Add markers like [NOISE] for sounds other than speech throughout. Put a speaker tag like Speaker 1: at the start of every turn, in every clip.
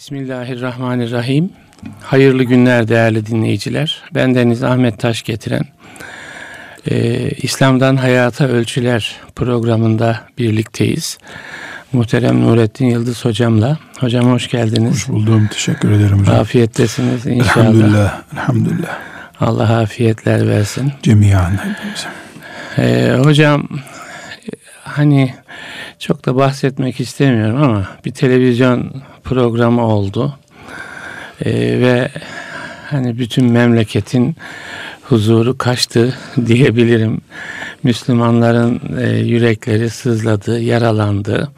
Speaker 1: Bismillahirrahmanirrahim. Hayırlı günler değerli dinleyiciler. Ben Deniz Ahmet Taş getiren e, İslam'dan Hayata Ölçüler programında birlikteyiz. Muhterem Nurettin Yıldız hocamla. Hocam hoş geldiniz.
Speaker 2: Hoş buldum. Teşekkür ederim hocam.
Speaker 1: Afiyettesiniz inşallah.
Speaker 2: Elhamdülillah. Elhamdülillah.
Speaker 1: Allah afiyetler versin.
Speaker 2: Hepimize.
Speaker 1: Ee, hocam hani çok da bahsetmek istemiyorum ama bir televizyon programı oldu. Ee, ve hani bütün memleketin huzuru kaçtı [LAUGHS] diyebilirim. Müslümanların e, yürekleri sızladı, yaralandı.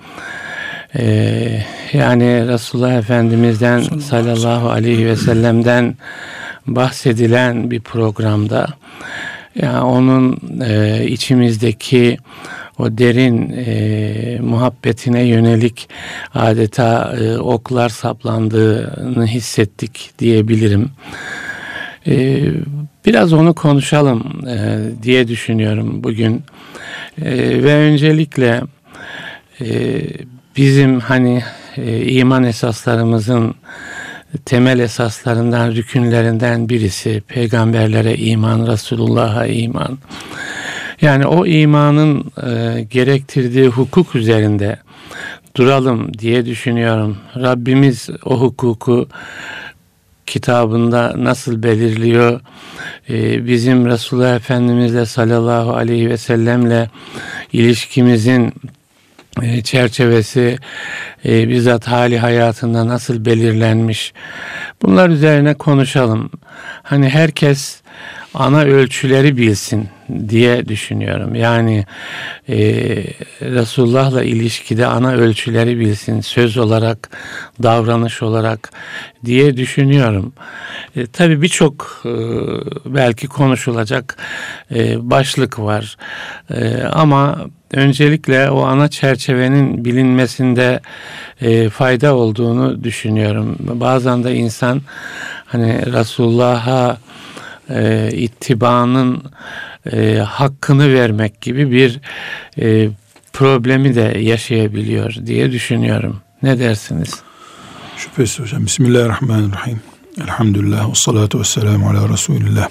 Speaker 1: Ee, yani Resulullah Efendimiz'den sallallahu aleyhi ve sellem'den bahsedilen bir programda yani onun e, içimizdeki o derin e, muhabbetine yönelik adeta e, oklar saplandığını hissettik diyebilirim. E, biraz onu konuşalım e, diye düşünüyorum bugün. E, ve öncelikle e, bizim hani e, iman esaslarımızın temel esaslarından, rükünlerinden birisi peygamberlere iman, Resulullah'a iman. Yani o imanın e, gerektirdiği hukuk üzerinde duralım diye düşünüyorum. Rabbimiz o hukuku kitabında nasıl belirliyor? Ee, bizim Resulullah Efendimizle sallallahu aleyhi ve sellemle ilişkimizin e, çerçevesi e, bizzat hali hayatında nasıl belirlenmiş? Bunlar üzerine konuşalım. Hani herkes ana ölçüleri bilsin diye düşünüyorum. Yani e, Resulullah'la ilişkide ana ölçüleri bilsin söz olarak, davranış olarak diye düşünüyorum. E, tabii birçok e, belki konuşulacak e, başlık var e, ama öncelikle o ana çerçevenin bilinmesinde e, fayda olduğunu düşünüyorum. Bazen de insan hani Resulullah'a e, ittibanın e, hakkını vermek gibi bir e, problemi de yaşayabiliyor diye düşünüyorum. Ne dersiniz?
Speaker 2: Şüphesiz hocam. Bismillahirrahmanirrahim. Elhamdülillah ve salatu ve selamu ala Resulillah.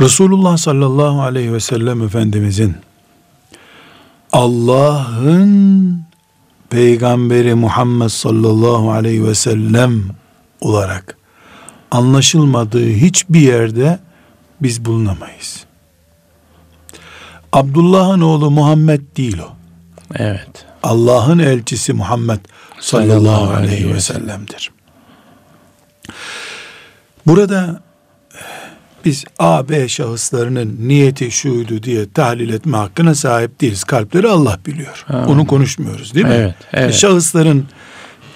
Speaker 2: Resulullah sallallahu aleyhi ve sellem Efendimizin Allah'ın peygamberi Muhammed sallallahu aleyhi ve sellem olarak anlaşılmadığı hiçbir yerde biz bulunamayız. Abdullah'ın oğlu Muhammed değil o.
Speaker 1: Evet.
Speaker 2: Allah'ın elçisi Muhammed sallallahu aleyhi ve sellem'dir. Burada biz A, B şahıslarının niyeti şuydu diye tahlil etme hakkına sahip değiliz. Kalpleri Allah biliyor. Ha. Onu konuşmuyoruz değil mi?
Speaker 1: Evet, evet.
Speaker 2: Şahısların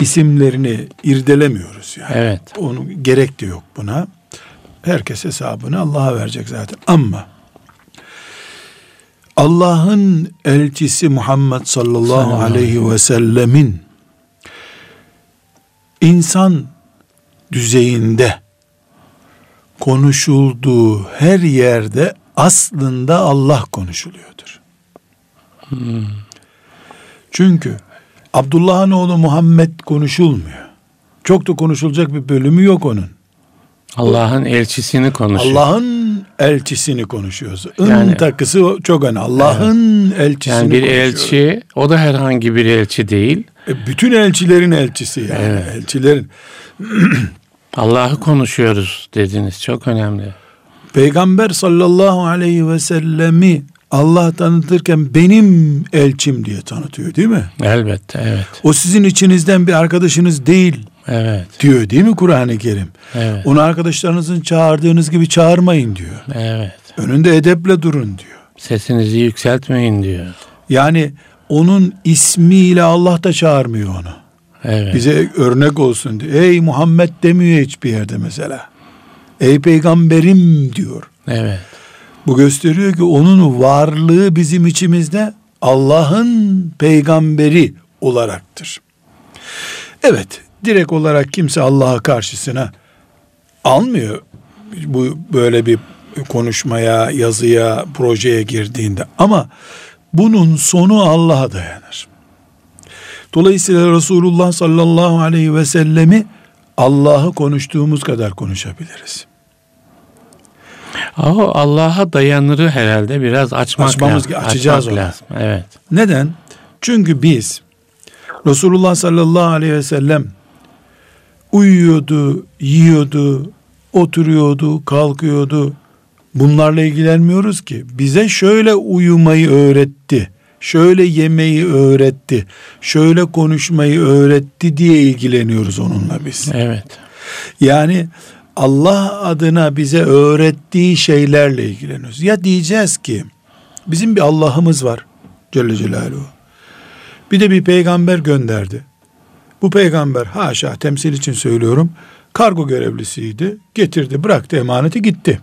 Speaker 2: isimlerini irdelemiyoruz yani.
Speaker 1: Evet.
Speaker 2: Onu gerek de yok buna. Herkes hesabını Allah'a verecek zaten. Ama Allah'ın elçisi Muhammed sallallahu, sallallahu aleyhi ve sellemin insan düzeyinde konuşulduğu her yerde aslında Allah konuşuluyordur. Hmm. Çünkü Abdullah'ın oğlu Muhammed konuşulmuyor. Çok da konuşulacak bir bölümü yok onun.
Speaker 1: Allah'ın elçisini konuşuyor.
Speaker 2: Allah'ın elçisini konuşuyoruz. Yani, takısı çok önemli. Allah'ın evet. elçisini
Speaker 1: Yani bir elçi, o da herhangi bir elçi değil.
Speaker 2: E, bütün elçilerin elçisi yani. Evet. Elçilerin. [CLEARS THROAT]
Speaker 1: Allah'ı konuşuyoruz dediniz. Çok önemli.
Speaker 2: Peygamber sallallahu aleyhi ve sellemi Allah tanıtırken benim elçim diye tanıtıyor değil mi?
Speaker 1: Elbette evet.
Speaker 2: O sizin içinizden bir arkadaşınız değil.
Speaker 1: Evet.
Speaker 2: Diyor değil mi Kur'an-ı Kerim?
Speaker 1: Evet.
Speaker 2: Onu arkadaşlarınızın çağırdığınız gibi çağırmayın diyor.
Speaker 1: Evet.
Speaker 2: Önünde edeple durun diyor.
Speaker 1: Sesinizi yükseltmeyin diyor.
Speaker 2: Yani onun ismiyle Allah da çağırmıyor onu.
Speaker 1: Evet.
Speaker 2: Bize örnek olsun diyor. Ey Muhammed demiyor hiçbir yerde mesela. Ey peygamberim diyor.
Speaker 1: Evet.
Speaker 2: Bu gösteriyor ki onun varlığı bizim içimizde Allah'ın peygamberi olaraktır. Evet, direkt olarak kimse Allah'a karşısına almıyor bu böyle bir konuşmaya, yazıya, projeye girdiğinde ama bunun sonu Allah'a dayanır. Dolayısıyla Resulullah sallallahu aleyhi ve sellemi Allah'ı konuştuğumuz kadar konuşabiliriz.
Speaker 1: O Allah'a dayanırı herhalde biraz açmak
Speaker 2: Açmamız-
Speaker 1: lazım.
Speaker 2: açacağız
Speaker 1: Açmak
Speaker 2: onu.
Speaker 1: lazım. Evet.
Speaker 2: Neden? Çünkü biz Resulullah sallallahu aleyhi ve sellem uyuyordu, yiyordu, oturuyordu, kalkıyordu. Bunlarla ilgilenmiyoruz ki. Bize şöyle uyumayı öğretti. Şöyle yemeyi öğretti. Şöyle konuşmayı öğretti diye ilgileniyoruz onunla biz.
Speaker 1: Evet.
Speaker 2: Yani Allah adına bize öğrettiği şeylerle ilgileniyoruz. Ya diyeceğiz ki bizim bir Allah'ımız var Celle Celaluhu. Bir de bir peygamber gönderdi. Bu peygamber haşa temsil için söylüyorum kargo görevlisiydi. Getirdi bıraktı emaneti gitti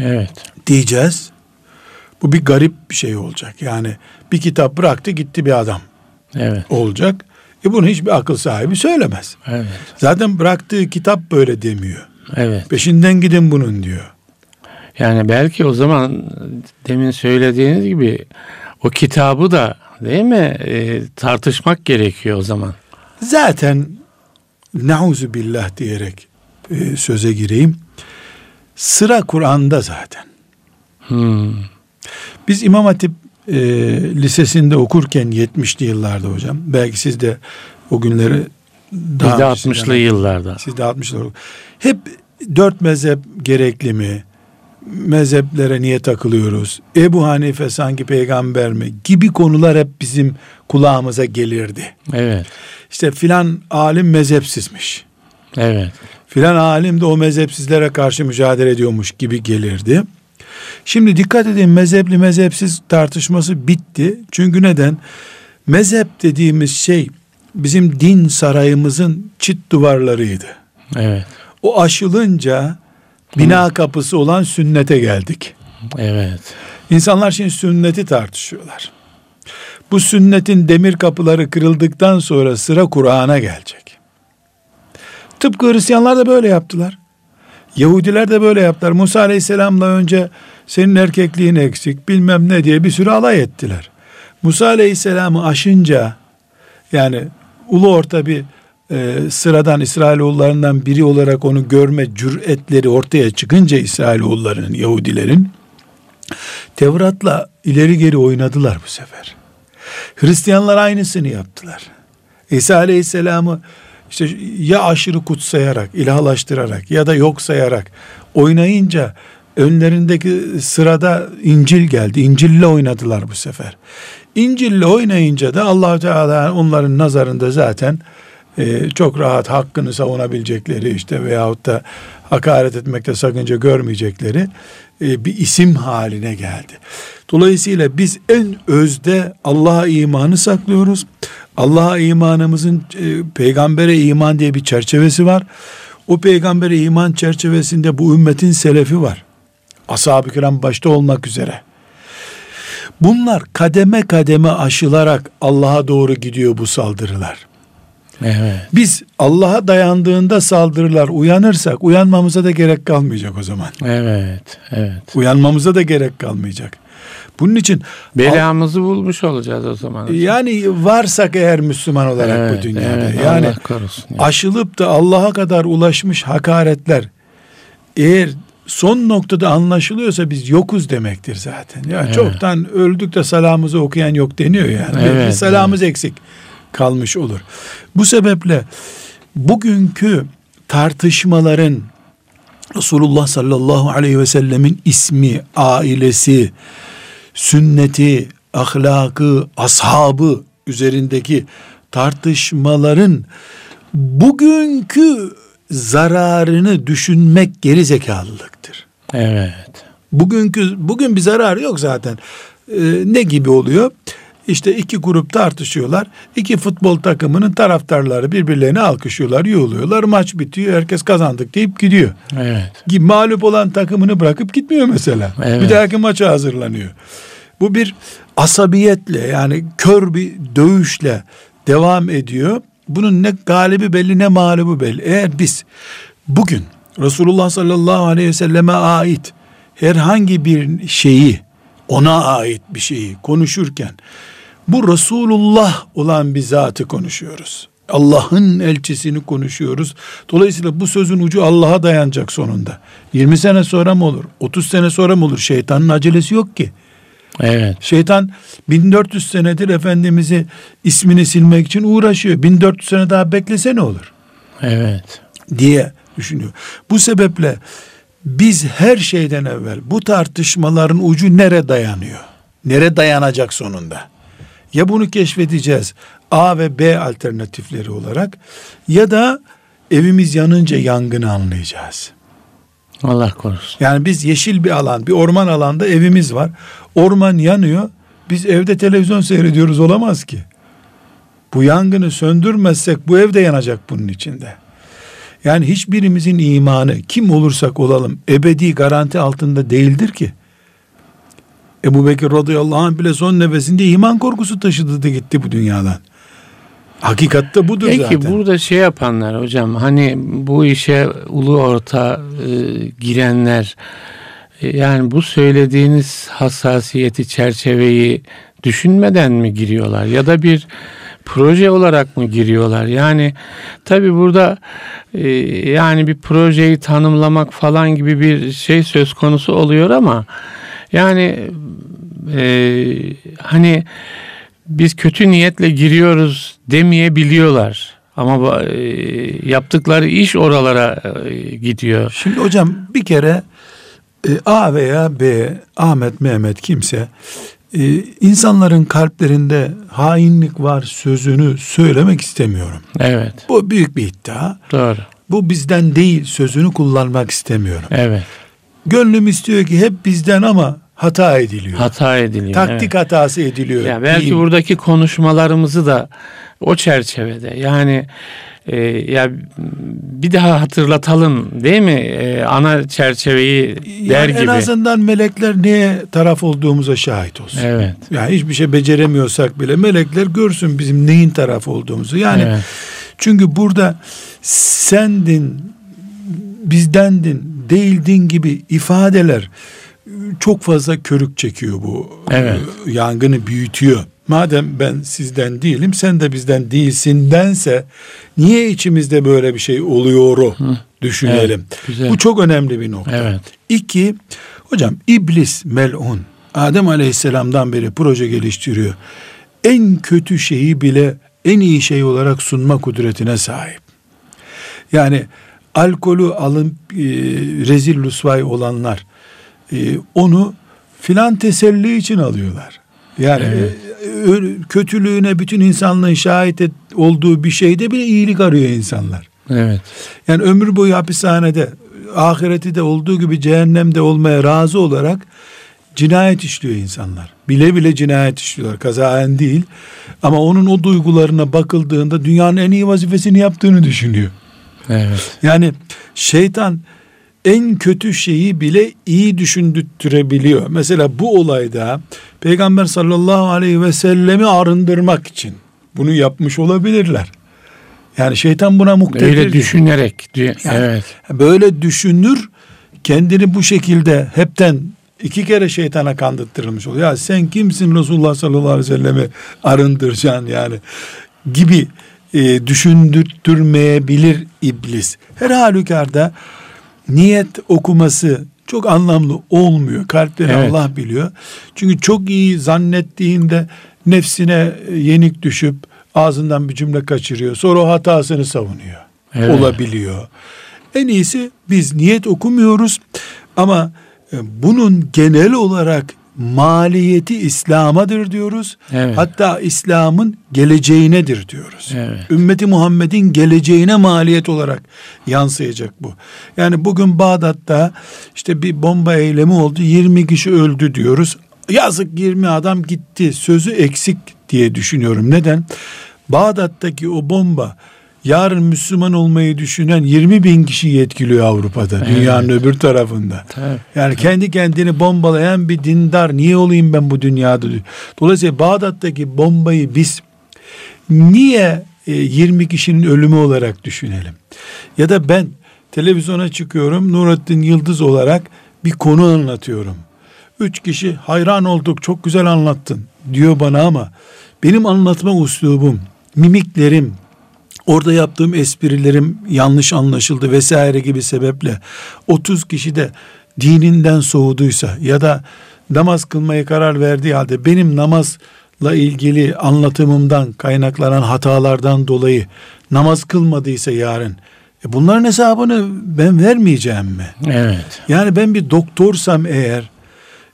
Speaker 1: Evet.
Speaker 2: diyeceğiz. Bu bir garip bir şey olacak. Yani bir kitap bıraktı gitti bir adam
Speaker 1: Evet.
Speaker 2: olacak. E bunu hiçbir akıl sahibi söylemez.
Speaker 1: Evet.
Speaker 2: Zaten bıraktığı kitap böyle demiyor.
Speaker 1: Evet.
Speaker 2: Peşinden gidin bunun diyor.
Speaker 1: Yani belki o zaman demin söylediğiniz gibi o kitabı da değil mi e, tartışmak gerekiyor o zaman.
Speaker 2: Zaten nauzu billah diyerek e, söze gireyim. Sıra Kur'an'da zaten.
Speaker 1: Hmm.
Speaker 2: Biz İmam Hatip e, Lisesi'nde okurken 70'li yıllarda hocam. Belki siz de o günleri
Speaker 1: Biz de
Speaker 2: daha
Speaker 1: 60'lı yıllarda.
Speaker 2: Siz de 60'lı Hep dört mezhep gerekli mi? Mezheplere niye takılıyoruz? Ebu Hanife sanki peygamber mi? Gibi konular hep bizim kulağımıza gelirdi.
Speaker 1: Evet.
Speaker 2: İşte filan alim mezhepsizmiş.
Speaker 1: Evet.
Speaker 2: Filan alim de o mezhepsizlere karşı mücadele ediyormuş gibi gelirdi. Şimdi dikkat edin mezhepli mezhepsiz tartışması bitti. Çünkü neden? Mezhep dediğimiz şey bizim din sarayımızın çit duvarlarıydı.
Speaker 1: Evet.
Speaker 2: O aşılınca bina kapısı olan sünnete geldik.
Speaker 1: Evet.
Speaker 2: İnsanlar şimdi sünneti tartışıyorlar. Bu sünnetin demir kapıları kırıldıktan sonra sıra Kur'an'a gelecek. Tıpkı Hristiyanlar da böyle yaptılar. Yahudiler de böyle yaptılar. Musa Aleyhisselam'la önce senin erkekliğin eksik bilmem ne diye bir sürü alay ettiler. Musa Aleyhisselam'ı aşınca yani ulu orta bir e, sıradan İsrailoğullarından biri olarak onu görme cüretleri ortaya çıkınca İsrailoğullarının, Yahudilerin Tevrat'la ileri geri oynadılar bu sefer. Hristiyanlar aynısını yaptılar. İsa Aleyhisselam'ı işte ya aşırı kutsayarak, ilahlaştırarak ya da yok sayarak oynayınca önlerindeki sırada İncil geldi. İncil'le oynadılar bu sefer. İncil'le oynayınca da allah Teala onların nazarında zaten e, çok rahat hakkını savunabilecekleri işte veyahut da hakaret etmekte sakınca görmeyecekleri e, bir isim haline geldi. Dolayısıyla biz en özde Allah'a imanı saklıyoruz. Allah'a imanımızın e, peygambere iman diye bir çerçevesi var. O peygambere iman çerçevesinde bu ümmetin selefi var. Ashab-ı kiram başta olmak üzere. Bunlar kademe kademe aşılarak Allah'a doğru gidiyor bu saldırılar.
Speaker 1: Evet.
Speaker 2: Biz Allah'a dayandığında saldırılar uyanırsak uyanmamıza da gerek kalmayacak o zaman.
Speaker 1: Evet. Evet.
Speaker 2: Uyanmamıza da gerek kalmayacak. Bunun için
Speaker 1: Belamızı bulmuş olacağız o zaman. hocam.
Speaker 2: yani varsak eğer Müslüman olarak
Speaker 1: Evet,
Speaker 2: bu dünyada
Speaker 1: evet,
Speaker 2: yani
Speaker 1: Allah korusun. ya.
Speaker 2: aşılıp da Allah'a kadar ulaşmış hakaretler eğer son noktada anlaşılıyorsa biz yokuz demektir zaten. Ya
Speaker 1: Evet.
Speaker 2: çoktan öldük de salamımızı okuyan yok deniyor yani.
Speaker 1: Evet,
Speaker 2: Bir salamımız eksik kalmış olur. Bu sebeple bugünkü tartışmaların Resulullah sallallahu aleyhi ve sellemin ismi, ailesi, sünneti, ahlakı, ashabı üzerindeki tartışmaların bugünkü zararını düşünmek geri zekalılıktır.
Speaker 1: Evet.
Speaker 2: Bugünkü bugün bir zararı yok zaten. Ee, ne gibi oluyor? İşte iki grup tartışıyorlar. İki futbol takımının taraftarları birbirlerini alkışlıyorlar, yuğuluyorlar. Maç bitiyor, herkes kazandık deyip gidiyor.
Speaker 1: Evet.
Speaker 2: Mağlup olan takımını bırakıp gitmiyor mesela.
Speaker 1: Evet.
Speaker 2: Bir dahaki maça hazırlanıyor. Bu bir asabiyetle yani kör bir dövüşle devam ediyor. Bunun ne galibi belli ne mağlubu belli. Eğer biz bugün Resulullah sallallahu aleyhi ve selleme ait herhangi bir şeyi ona ait bir şeyi konuşurken Bu Resulullah olan bir zatı konuşuyoruz. Allah'ın elçisini konuşuyoruz. Dolayısıyla bu sözün ucu Allah'a dayanacak sonunda. 20 sene sonra mı olur? 30 sene sonra mı olur? Şeytanın acelesi yok ki.
Speaker 1: Evet.
Speaker 2: Şeytan 1400 senedir Efendimiz'i ismini silmek için uğraşıyor. 1400 sene daha beklese ne olur?
Speaker 1: Evet.
Speaker 2: diye düşünüyor. Bu sebeple biz her şeyden evvel bu tartışmaların ucu nere dayanıyor? Nere dayanacak sonunda? Ya bunu keşfedeceğiz A ve B alternatifleri olarak ya da evimiz yanınca yangını anlayacağız.
Speaker 1: Allah korusun.
Speaker 2: Yani biz yeşil bir alan, bir orman alanda evimiz var. Orman yanıyor. Biz evde televizyon seyrediyoruz olamaz ki. Bu yangını söndürmezsek bu evde yanacak bunun içinde. Yani hiçbirimizin imanı kim olursak olalım ebedi garanti altında değildir ki. Ebu Bekir radıyallahu anh bile son nefesinde iman korkusu taşıdı da gitti bu dünyadan. Hakikatte budur
Speaker 1: Peki
Speaker 2: zaten.
Speaker 1: burada şey yapanlar hocam hani bu işe ulu orta e, girenler e, yani bu söylediğiniz hassasiyeti çerçeveyi düşünmeden mi giriyorlar ya da bir proje olarak mı giriyorlar? Yani tabi burada e, yani bir projeyi tanımlamak falan gibi bir şey söz konusu oluyor ama yani e, hani biz kötü niyetle giriyoruz demeyebiliyorlar. Ama e, yaptıkları iş oralara e, gidiyor.
Speaker 2: Şimdi hocam bir kere e, A veya B, Ahmet, Mehmet kimse insanların kalplerinde hainlik var sözünü söylemek istemiyorum.
Speaker 1: Evet.
Speaker 2: Bu büyük bir iddia.
Speaker 1: Doğru.
Speaker 2: Bu bizden değil sözünü kullanmak istemiyorum.
Speaker 1: Evet.
Speaker 2: Gönlüm istiyor ki hep bizden ama hata ediliyor.
Speaker 1: Hata ediliyor.
Speaker 2: Taktik
Speaker 1: evet.
Speaker 2: hatası ediliyor.
Speaker 1: Ya belki
Speaker 2: diyeyim.
Speaker 1: buradaki konuşmalarımızı da o çerçevede yani e, ya bir daha hatırlatalım değil mi? E, ana çerçeveyi der
Speaker 2: Yani en
Speaker 1: gibi.
Speaker 2: azından melekler neye taraf olduğumuza şahit olsun.
Speaker 1: Evet.
Speaker 2: Yani hiçbir şey beceremiyorsak bile melekler görsün bizim neyin taraf olduğumuzu. Yani
Speaker 1: Evet.
Speaker 2: çünkü burada sendin, bizdendin, değildin gibi ifadeler çok fazla körük çekiyor bu.
Speaker 1: Evet.
Speaker 2: e, Yangını büyütüyor. Madem ben sizden değilim, sen de bizden değilsin dense niye içimizde böyle bir şey oluyor düşünelim.
Speaker 1: Evet, güzel.
Speaker 2: Bu çok önemli bir nokta.
Speaker 1: Evet.
Speaker 2: İki, hocam iblis melun. Adem aleyhisselamdan beri proje geliştiriyor. En kötü şeyi bile en iyi şey olarak sunma kudretine sahip. Yani alkolü alın e, rezil rusvay olanlar e, onu filan teselli için alıyorlar. Yani
Speaker 1: Evet.
Speaker 2: e, kötülüğüne bütün insanlığın şahit et- olduğu bir şeyde bile iyilik arıyor insanlar.
Speaker 1: Evet.
Speaker 2: Yani ömür boyu hapishanede, ahireti de olduğu gibi cehennemde olmaya razı olarak cinayet işliyor insanlar. Bile bile cinayet işliyorlar. Kazaen değil. Ama onun o duygularına bakıldığında dünyanın en iyi vazifesini yaptığını düşünüyor.
Speaker 1: Evet.
Speaker 2: Yani şeytan en kötü şeyi bile iyi düşündürtürebiliyor. Mesela bu olayda Peygamber sallallahu aleyhi ve sellemi arındırmak için bunu yapmış olabilirler. Yani şeytan buna muktedir.
Speaker 1: Öyle düşünerek. dü-
Speaker 2: Yani
Speaker 1: evet.
Speaker 2: Böyle düşünür kendini bu şekilde hepten iki kere şeytana kandırtırılmış oluyor. Ya sen kimsin Resulullah sallallahu aleyhi ve sellemi arındıracaksın yani gibi e, düşündürtmeyebilir iblis. Her halükarda niyet okuması çok anlamlı olmuyor. Kalpleri
Speaker 1: Evet.
Speaker 2: Allah biliyor. Çünkü çok iyi zannettiğinde nefsine yenik düşüp ağzından bir cümle kaçırıyor. Sonra o hatasını savunuyor.
Speaker 1: Evet.
Speaker 2: Olabiliyor. En iyisi biz niyet okumuyoruz ama e, bunun genel olarak maliyeti İslam'adır diyoruz.
Speaker 1: Evet.
Speaker 2: Hatta İslam'ın geleceğinedir diyoruz.
Speaker 1: Evet.
Speaker 2: Ümmeti Muhammed'in geleceğine maliyet olarak yansıyacak bu. Yani bugün Bağdat'ta işte bir bomba eylemi oldu 20 kişi öldü diyoruz. Yazık 20 adam gitti sözü eksik diye düşünüyorum. Neden? Bağdat'taki o bomba yarın Müslüman olmayı düşünen 20 bin kişiyi etkiliyor Avrupa'da. Dünyanın öbür tarafında.
Speaker 1: Tabii.
Speaker 2: Yani kendi kendini bombalayan bir dindar niye olayım ben bu dünyada. Dolayısıyla Bağdat'taki bombayı biz niye e, 20 kişinin ölümü olarak düşünelim? Ya da ben televizyona çıkıyorum Nurattin Yıldız olarak bir konu anlatıyorum. Üç kişi hayran olduk çok güzel anlattın. diyor bana ama benim anlatma uslubum, mimiklerim, orada yaptığım esprilerim yanlış anlaşıldı vesaire gibi sebeple 30 kişi de dininden soğuduysa ya da namaz kılmaya karar verdiği halde benim namazla ilgili anlatımımdan kaynaklanan hatalardan dolayı namaz kılmadıysa yarın e bunların hesabını ben vermeyeceğim mi?
Speaker 1: Evet.
Speaker 2: Yani ben bir doktorsam eğer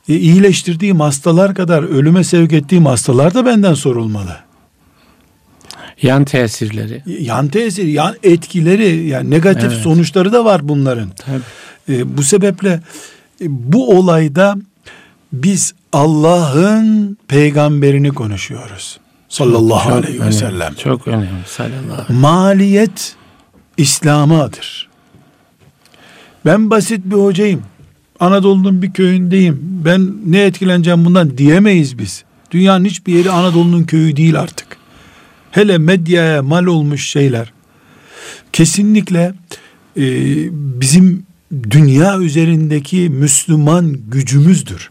Speaker 2: e, iyileştirdiğim hastalar kadar ölüme sevk ettiğim hastalar da benden sorulmalı.
Speaker 1: Yan tesirleri.
Speaker 2: Yan tesiri, yan etkileri, yani negatif
Speaker 1: Evet.
Speaker 2: sonuçları da var bunların.
Speaker 1: Tabii.
Speaker 2: E, bu sebeple e, bu olayda biz Allah'ın peygamberini konuşuyoruz. Sallallahu
Speaker 1: Çok
Speaker 2: aleyhi ve
Speaker 1: önemli,
Speaker 2: sellem.
Speaker 1: Çok önemli. Sallallahu
Speaker 2: Maliyet İslam'adır. Ben basit bir hocayım. Anadolu'nun bir köyündeyim. Ben ne etkileneceğim bundan diyemeyiz biz. Dünyanın hiçbir yeri Anadolu'nun köyü değil artık. Hele medyaya mal olmuş şeyler. Kesinlikle e, bizim dünya üzerindeki Müslüman gücümüzdür.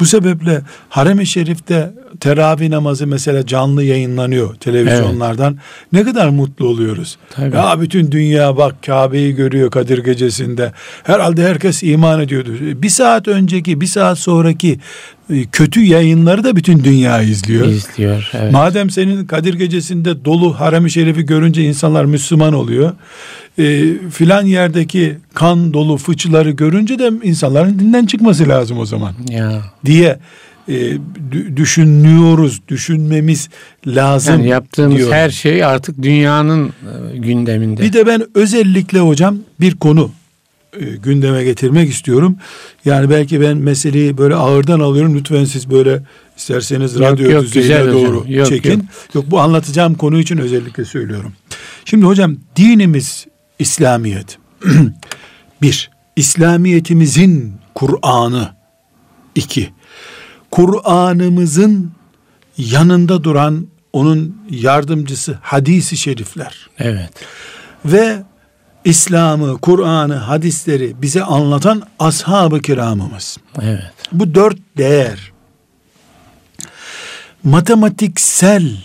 Speaker 2: Bu sebeple Harem-i Şerif'te teravih namazı mesela canlı yayınlanıyor televizyonlardan. Ne kadar mutlu oluyoruz.
Speaker 1: Tabii.
Speaker 2: Ya bütün dünya bak Kabe'yi görüyor Kadir gecesinde. Herhalde herkes iman ediyordu. Bir saat önceki, bir saat sonraki e, kötü yayınları da bütün dünya izliyor.
Speaker 1: İzliyor. Evet.
Speaker 2: Madem senin Kadir gecesinde dolu harem-i şerifi görünce insanlar Müslüman oluyor. E, filan yerdeki kan dolu fıçıları görünce de insanların dinden çıkması lazım o zaman
Speaker 1: ya.
Speaker 2: diye e, dü- düşünüyoruz, düşünmemiz lazım.
Speaker 1: Yani yaptığımız
Speaker 2: diyorum.
Speaker 1: her şey artık dünyanın e, gündeminde.
Speaker 2: Bir de ben özellikle hocam bir konu e, gündeme getirmek istiyorum. Yani belki ben meseleyi böyle ağırdan alıyorum. Lütfen siz böyle isterseniz
Speaker 1: Yok,
Speaker 2: radyo
Speaker 1: yok,
Speaker 2: düzeyine
Speaker 1: hocam.
Speaker 2: doğru
Speaker 1: Yok,
Speaker 2: çekin.
Speaker 1: yok.
Speaker 2: Yok. bu anlatacağım konu için özellikle söylüyorum. Şimdi hocam dinimiz İslamiyet. [CLEARS THROAT] bir, İslamiyetimizin Kur'an'ı. iki, Kur'an'ımızın yanında duran onun yardımcısı hadisi şerifler
Speaker 1: Evet.
Speaker 2: ve İslam'ı, Kur'an'ı, hadisleri bize anlatan ashab-ı kiramımız.
Speaker 1: Evet.
Speaker 2: Bu dört değer matematiksel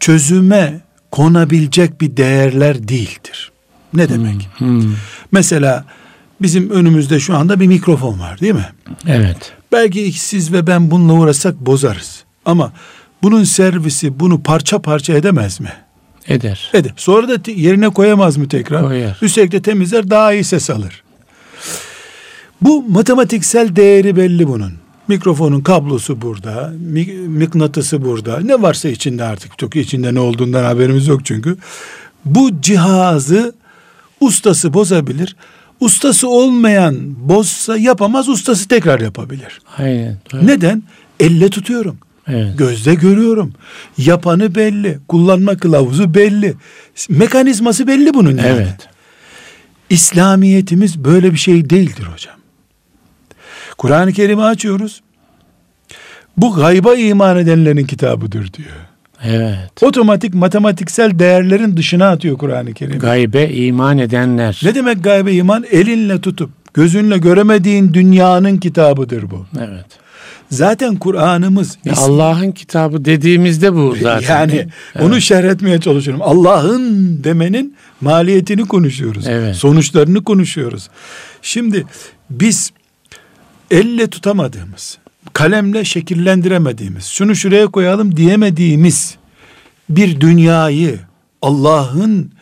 Speaker 2: çözüme konabilecek bir değerler değildir. Ne demek?
Speaker 1: Hmm.
Speaker 2: Mesela bizim önümüzde şu anda bir mikrofon var değil mi?
Speaker 1: Evet.
Speaker 2: Belki siz ve ben bununla uğraşsak bozarız. Ama bunun servisi bunu parça parça edemez mi?
Speaker 1: Eder.
Speaker 2: Eder. Sonra da yerine koyamaz mı tekrar?
Speaker 1: Koyar.
Speaker 2: Üstelik de temizler daha iyi ses alır. Bu matematiksel değeri belli bunun. Mikrofonun kablosu burada, mıknatısı burada. Ne varsa içinde artık. Çok içinde ne olduğundan haberimiz yok çünkü. Bu cihazı ustası bozabilir. Ustası olmayan bozsa yapamaz, ustası tekrar yapabilir.
Speaker 1: Aynen. Doğru.
Speaker 2: Neden? Elle tutuyorum.
Speaker 1: Evet.
Speaker 2: Gözle görüyorum. Yapanı belli. Kullanma kılavuzu belli. Mekanizması belli bunun yani.
Speaker 1: Evet.
Speaker 2: İslamiyetimiz böyle bir şey değildir hocam. Kur'an-ı Kerim'i açıyoruz. Bu gayba iman edenlerin kitabıdır diyor.
Speaker 1: Evet.
Speaker 2: Otomatik matematiksel değerlerin dışına atıyor Kur'an-ı Kerim.
Speaker 1: Gaybe iman edenler.
Speaker 2: ne demek gaybe iman? Elinle tutup gözünle göremediğin dünyanın kitabıdır bu.
Speaker 1: Evet.
Speaker 2: Zaten Kur'an'ımız
Speaker 1: Allah'ın kitabı dediğimizde bu zaten.
Speaker 2: Yani onu şerh etmeye çalışıyorum. Allah'ın demenin maliyetini konuşuyoruz.
Speaker 1: Evet.
Speaker 2: Sonuçlarını konuşuyoruz. Şimdi biz elle tutamadığımız, kalemle şekillendiremediğimiz, şunu şuraya koyalım diyemediğimiz bir dünyayı Allah'ın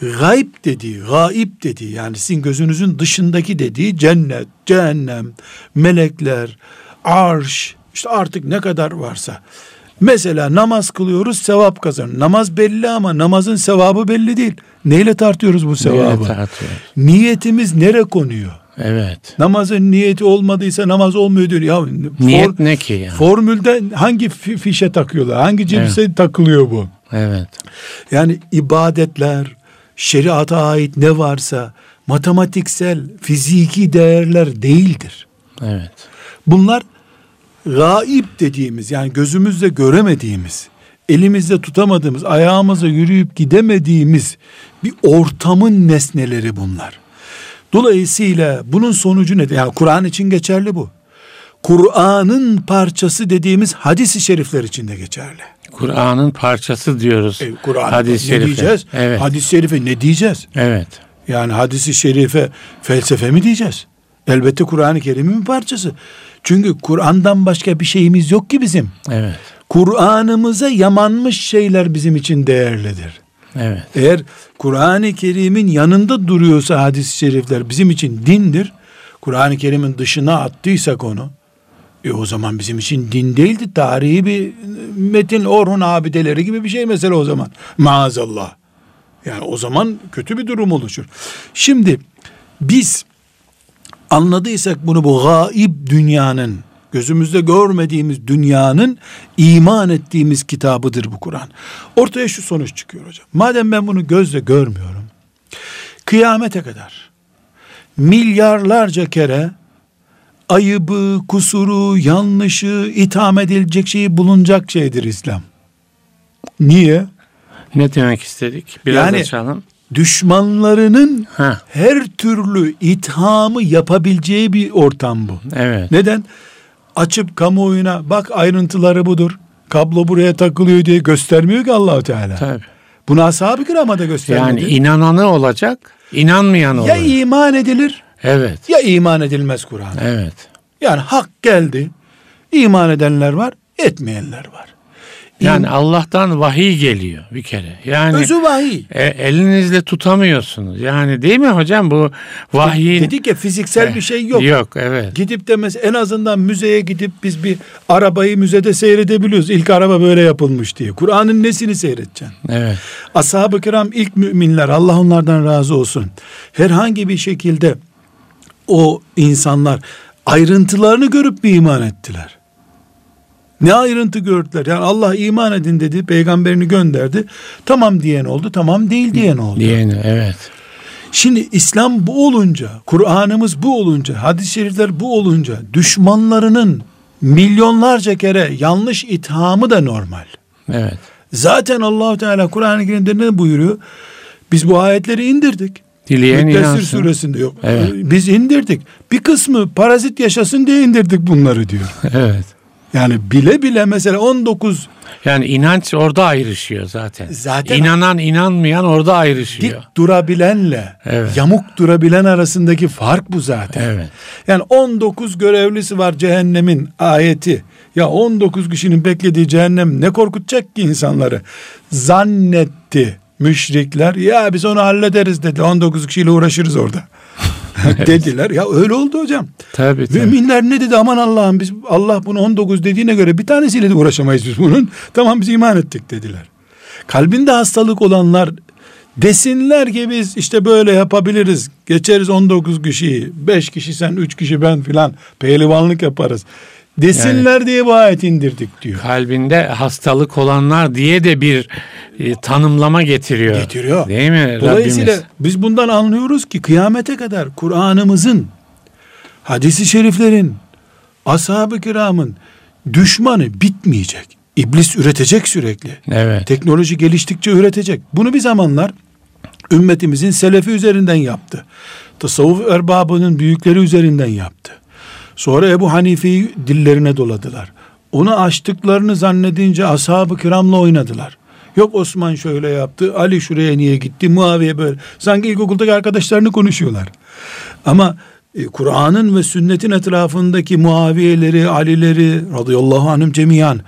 Speaker 2: gayb dediği, gaib dediği yani sizin gözünüzün dışındaki dediği cennet, cehennem, melekler, arş, işte artık ne kadar varsa. Mesela namaz kılıyoruz sevap kazan. Namaz belli ama namazın sevabı belli değil. Neyle tartıyoruz bu sevabı?
Speaker 1: Neyle tartıyor?
Speaker 2: Niyetimiz nere konuyor?
Speaker 1: Evet.
Speaker 2: Namazın niyeti olmadıysa namaz olmuyor diyor. Ya
Speaker 1: Niyet
Speaker 2: for-
Speaker 1: ne ki yani?
Speaker 2: formülde hangi fi- fişe takıyorlar? Hangi cipse takılıyor bu?
Speaker 1: evet.
Speaker 2: Yani ibadetler, şeriata ait ne varsa matematiksel, fiziki değerler değildir.
Speaker 1: Evet.
Speaker 2: Bunlar gaib dediğimiz yani gözümüzle göremediğimiz, elimizde tutamadığımız, ayağımıza yürüyüp gidemediğimiz bir ortamın nesneleri bunlar. Dolayısıyla bunun sonucu nedir? Yani Kur'an için geçerli bu. Kur'an'ın parçası dediğimiz hadis-i şerifler içinde geçerli.
Speaker 1: Kur'an'ın parçası diyoruz.
Speaker 2: E, Kur'an
Speaker 1: hadis-i şerife.
Speaker 2: diyeceğiz?
Speaker 1: Evet.
Speaker 2: Hadis-i şerife ne diyeceğiz?
Speaker 1: Evet.
Speaker 2: Yani hadisi şerife felsefe mi diyeceğiz? Elbette Kur'an-ı Kerim'in parçası. Çünkü Kur'an'dan başka bir şeyimiz yok ki bizim.
Speaker 1: Evet.
Speaker 2: Kur'an'ımıza yamanmış şeyler bizim için değerlidir.
Speaker 1: Evet.
Speaker 2: Eğer Kur'an-ı Kerim'in yanında duruyorsa hadis-i şerifler bizim için dindir. Kur'an-ı Kerim'in dışına attıysak onu, e o zaman bizim için din değildi. Tarihi bir metin, Orhun abideleri gibi bir şey mesela o zaman. Maazallah. Yani o zaman kötü bir durum oluşur. Şimdi biz anladıysak bunu bu gaib dünyanın, gözümüzde görmediğimiz dünyanın iman ettiğimiz kitabıdır bu Kur'an. Ortaya şu sonuç çıkıyor hocam. Madem ben bunu gözle görmüyorum, kıyamete kadar milyarlarca kere ayıbı, kusuru, yanlışı, itham edilecek şeyi bulunacak şeydir İslam. Niye?
Speaker 1: Ne demek istedik? Biraz
Speaker 2: Yani-
Speaker 1: açalım.
Speaker 2: Düşmanlarının
Speaker 1: Ha,
Speaker 2: her türlü ithamı yapabileceği bir ortam bu.
Speaker 1: evet.
Speaker 2: Neden? Açıp kamuoyuna bak ayrıntıları budur. Kablo buraya takılıyor diye göstermiyor ki Allahu Teala.
Speaker 1: Tabii.
Speaker 2: Bunu ashab-ı kirama da göstermedi.
Speaker 1: Yani inananı olacak, inanmayan
Speaker 2: ya
Speaker 1: olur.
Speaker 2: iman edilir
Speaker 1: Evet.
Speaker 2: ya iman edilmez Kur'an.
Speaker 1: Evet.
Speaker 2: Yani hak geldi. İman edenler var, etmeyenler var.
Speaker 1: Yani Allah'tan vahiy geliyor bir kere. Yani
Speaker 2: Özü vahiy.
Speaker 1: e, elinizle tutamıyorsunuz. Yani değil mi hocam bu vahyin
Speaker 2: Dedik ya fiziksel bir şey yok.
Speaker 1: Yok evet.
Speaker 2: Gidip de en azından müzeye gidip biz bir arabayı müzede seyredebiliyoruz. İlk araba böyle yapılmış diye. Kur'an'ın nesini seyredeceksin?
Speaker 1: Evet.
Speaker 2: Ashab-ı kiram ilk müminler Allah onlardan razı olsun. Herhangi bir şekilde o insanlar ayrıntılarını görüp bir iman ettiler. Ne ayrıntı gördüler? Yani Allah iman edin dedi, peygamberini gönderdi. Tamam diyen oldu, tamam değil diyen oldu.
Speaker 1: Diyeni evet.
Speaker 2: Şimdi İslam bu olunca, Kur'an'ımız bu olunca, hadis-i şerifler bu olunca düşmanlarının milyonlarca kere yanlış ithamı da normal.
Speaker 1: Evet.
Speaker 2: Zaten Allahu Teala Kur'an-ı Kerim'de ne buyuruyor? Biz bu ayetleri indirdik.
Speaker 1: Dileyen
Speaker 2: Müddessir
Speaker 1: inansın.
Speaker 2: suresinde yok.
Speaker 1: Evet.
Speaker 2: Biz indirdik. Bir kısmı parazit yaşasın diye indirdik bunları diyor.
Speaker 1: Evet.
Speaker 2: Yani bile bile mesela 19
Speaker 1: Yani inanç orada ayrışıyor zaten.
Speaker 2: Zaten-
Speaker 1: İnanan inanmayan orada ayrışıyor.
Speaker 2: dik durabilenle
Speaker 1: Evet.
Speaker 2: yamuk durabilen arasındaki fark bu zaten.
Speaker 1: Evet.
Speaker 2: Yani 19 görevlisi var cehennemin ayeti. Ya 19 kişinin beklediği cehennem ne korkutacak ki insanları? Zannetti müşrikler. Ya biz onu hallederiz dedi. 19 kişiyle uğraşırız orada. [LAUGHS] Dediler. Ya öyle oldu hocam.
Speaker 1: Tabii tabii.
Speaker 2: Müminler ne dedi? Aman Allah'ım biz Allah bunu 19 dediğine göre bir tanesiyle de uğraşamayız biz bunun. Tamam biz iman ettik dediler. Kalbinde hastalık olanlar desinler ki biz işte böyle yapabiliriz. Geçeriz 19 kişiyi. 5 kişi sen 3 kişi ben filan pehlivanlık yaparız. Desinler diye bu ayet indirdik diyor.
Speaker 1: Kalbinde hastalık olanlar diye de bir e, tanımlama getiriyor.
Speaker 2: Getiriyor.
Speaker 1: Değil mi
Speaker 2: Dolayısıyla
Speaker 1: Rabbimiz?
Speaker 2: biz bundan anlıyoruz ki kıyamete kadar Kur'an'ımızın, hadisi şeriflerin, ashab-ı kiramın düşmanı bitmeyecek. İblis üretecek sürekli.
Speaker 1: Evet.
Speaker 2: Teknoloji geliştikçe üretecek. Bunu bir zamanlar ümmetimizin selefi üzerinden yaptı. Tasavvuf erbabının büyükleri üzerinden yaptı. Sonra Ebu Hanife'yi dillerine doladılar. Onu açtıklarını zannedince ashab-ı kiramla oynadılar. Yok Osman şöyle yaptı, Ali şuraya niye gitti, Muaviye böyle. Sanki ilkokuldaki arkadaşlarını konuşuyorlar. Ama e, Kur'an'ın ve sünnetin etrafındaki Muaviyeleri, Alileri radıyallahu anhüm cemiyan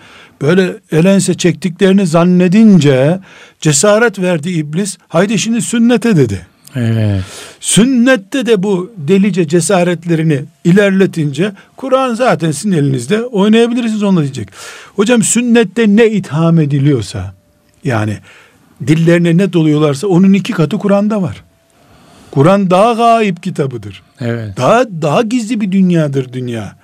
Speaker 2: böyle elense çektiklerini zannedince cesaret verdi iblis. Haydi şimdi sünnete dedi.
Speaker 1: Evet.
Speaker 2: Sünnette de bu delice cesaretlerini ilerletince Kur'an zaten sizin elinizde oynayabilirsiniz onunla diyecek. Hocam sünnette ne itham ediliyorsa yani dillerine ne doluyorlarsa onun iki katı Kur'an'da var. Kur'an daha gayip kitabıdır.
Speaker 1: Evet.
Speaker 2: Daha daha gizli bir dünyadır dünya.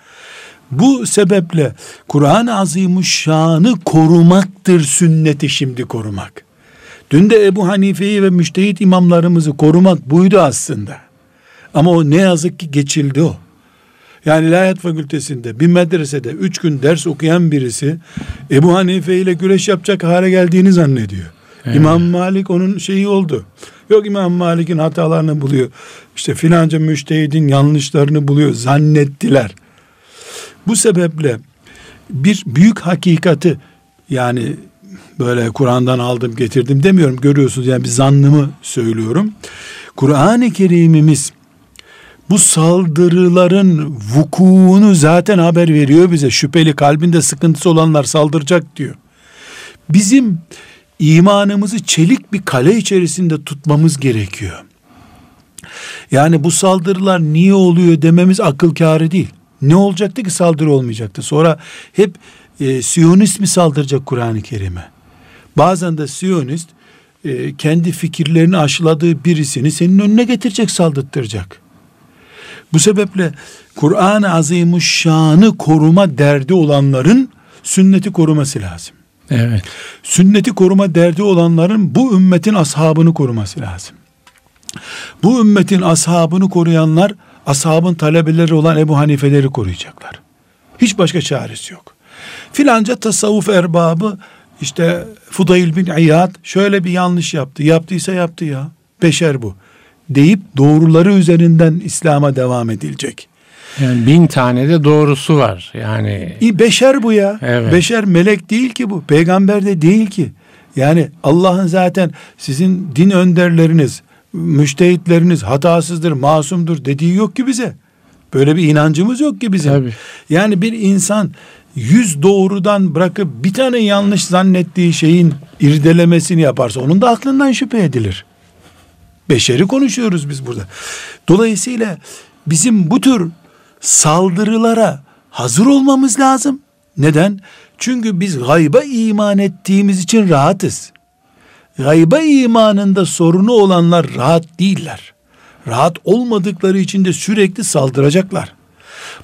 Speaker 2: Bu sebeple Kur'an-ı Azimuşşan'ı korumaktır sünneti şimdi korumak. Dün de Ebu Hanife'yi ve müştehit imamlarımızı korumak buydu aslında. Ama o ne yazık ki geçildi o. Yani ilahiyat fakültesinde bir medresede üç gün ders okuyan birisi Ebu Hanife ile güreş yapacak hale geldiğini zannediyor. İmam Malik onun şeyi oldu. Yok İmam Malik'in hatalarını buluyor. İşte filanca müştehidin yanlışlarını buluyor zannettiler. Bu sebeple bir büyük hakikati yani böyle Kur'an'dan aldım getirdim demiyorum görüyorsunuz yani bir zannımı söylüyorum. Kur'an-ı Kerim'imiz bu saldırıların vukuunu zaten haber veriyor bize. Şüpheli kalbinde sıkıntısı olanlar saldıracak diyor. Bizim imanımızı çelik bir kale içerisinde tutmamız gerekiyor. Yani bu saldırılar niye oluyor dememiz akıl kârı değil. Ne olacaktı ki saldırı olmayacaktı. Sonra hep e, Siyonist mi saldıracak Kur'an-ı Kerim'e? Bazen de Siyonist e, kendi fikirlerini aşıladığı birisini senin önüne getirecek, saldırttıracak. Bu sebeple Kur'an-ı Azimuşşan'ı koruma derdi olanların sünneti koruması lazım.
Speaker 1: Evet.
Speaker 2: Sünneti koruma derdi olanların bu ümmetin ashabını koruması lazım. Bu ümmetin ashabını koruyanlar ashabın talebeleri olan Ebu Hanifeleri koruyacaklar. Hiç başka çaresi yok. Filanca tasavvuf erbabı işte Fudayl bin İyad şöyle bir yanlış yaptı. Yaptıysa yaptı ya. Beşer bu. Deyip doğruları üzerinden İslam'a devam edilecek.
Speaker 1: Yani bin tane de doğrusu var. Yani
Speaker 2: İyi, beşer bu ya.
Speaker 1: Evet.
Speaker 2: Beşer melek değil ki bu. Peygamber de değil ki. Yani Allah'ın zaten sizin din önderleriniz, müştehitleriniz hatasızdır, masumdur dediği yok ki bize. Böyle bir inancımız yok ki bizim.
Speaker 1: Tabii.
Speaker 2: Yani bir insan yüz doğrudan bırakıp bir tane yanlış zannettiği şeyin irdelemesini yaparsa onun da aklından şüphe edilir. Beşeri konuşuyoruz biz burada. Dolayısıyla bizim bu tür saldırılara hazır olmamız lazım. Neden? Çünkü biz gayba iman ettiğimiz için rahatız. Gayba imanında sorunu olanlar rahat değiller. Rahat olmadıkları için de sürekli saldıracaklar.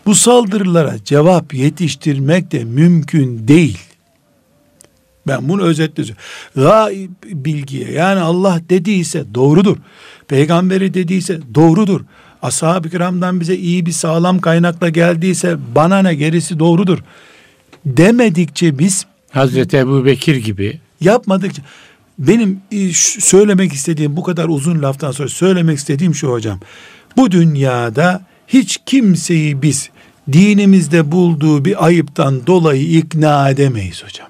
Speaker 2: Bu saldırılara cevap yetiştirmek de mümkün değil. Ben bunu özetle söylüyorum. Gaib bilgiye yani Allah dediyse doğrudur. Peygamberi dediyse doğrudur. Ashab-ı kiramdan bize iyi bir sağlam kaynakla geldiyse bana ne gerisi doğrudur. Demedikçe biz
Speaker 1: Hazreti Ebu Bekir gibi
Speaker 2: yapmadıkça benim e, söylemek istediğim bu kadar uzun laftan sonra söylemek istediğim şu hocam. Bu dünyada hiç kimseyi biz dinimizde bulduğu bir ayıptan dolayı ikna edemeyiz hocam.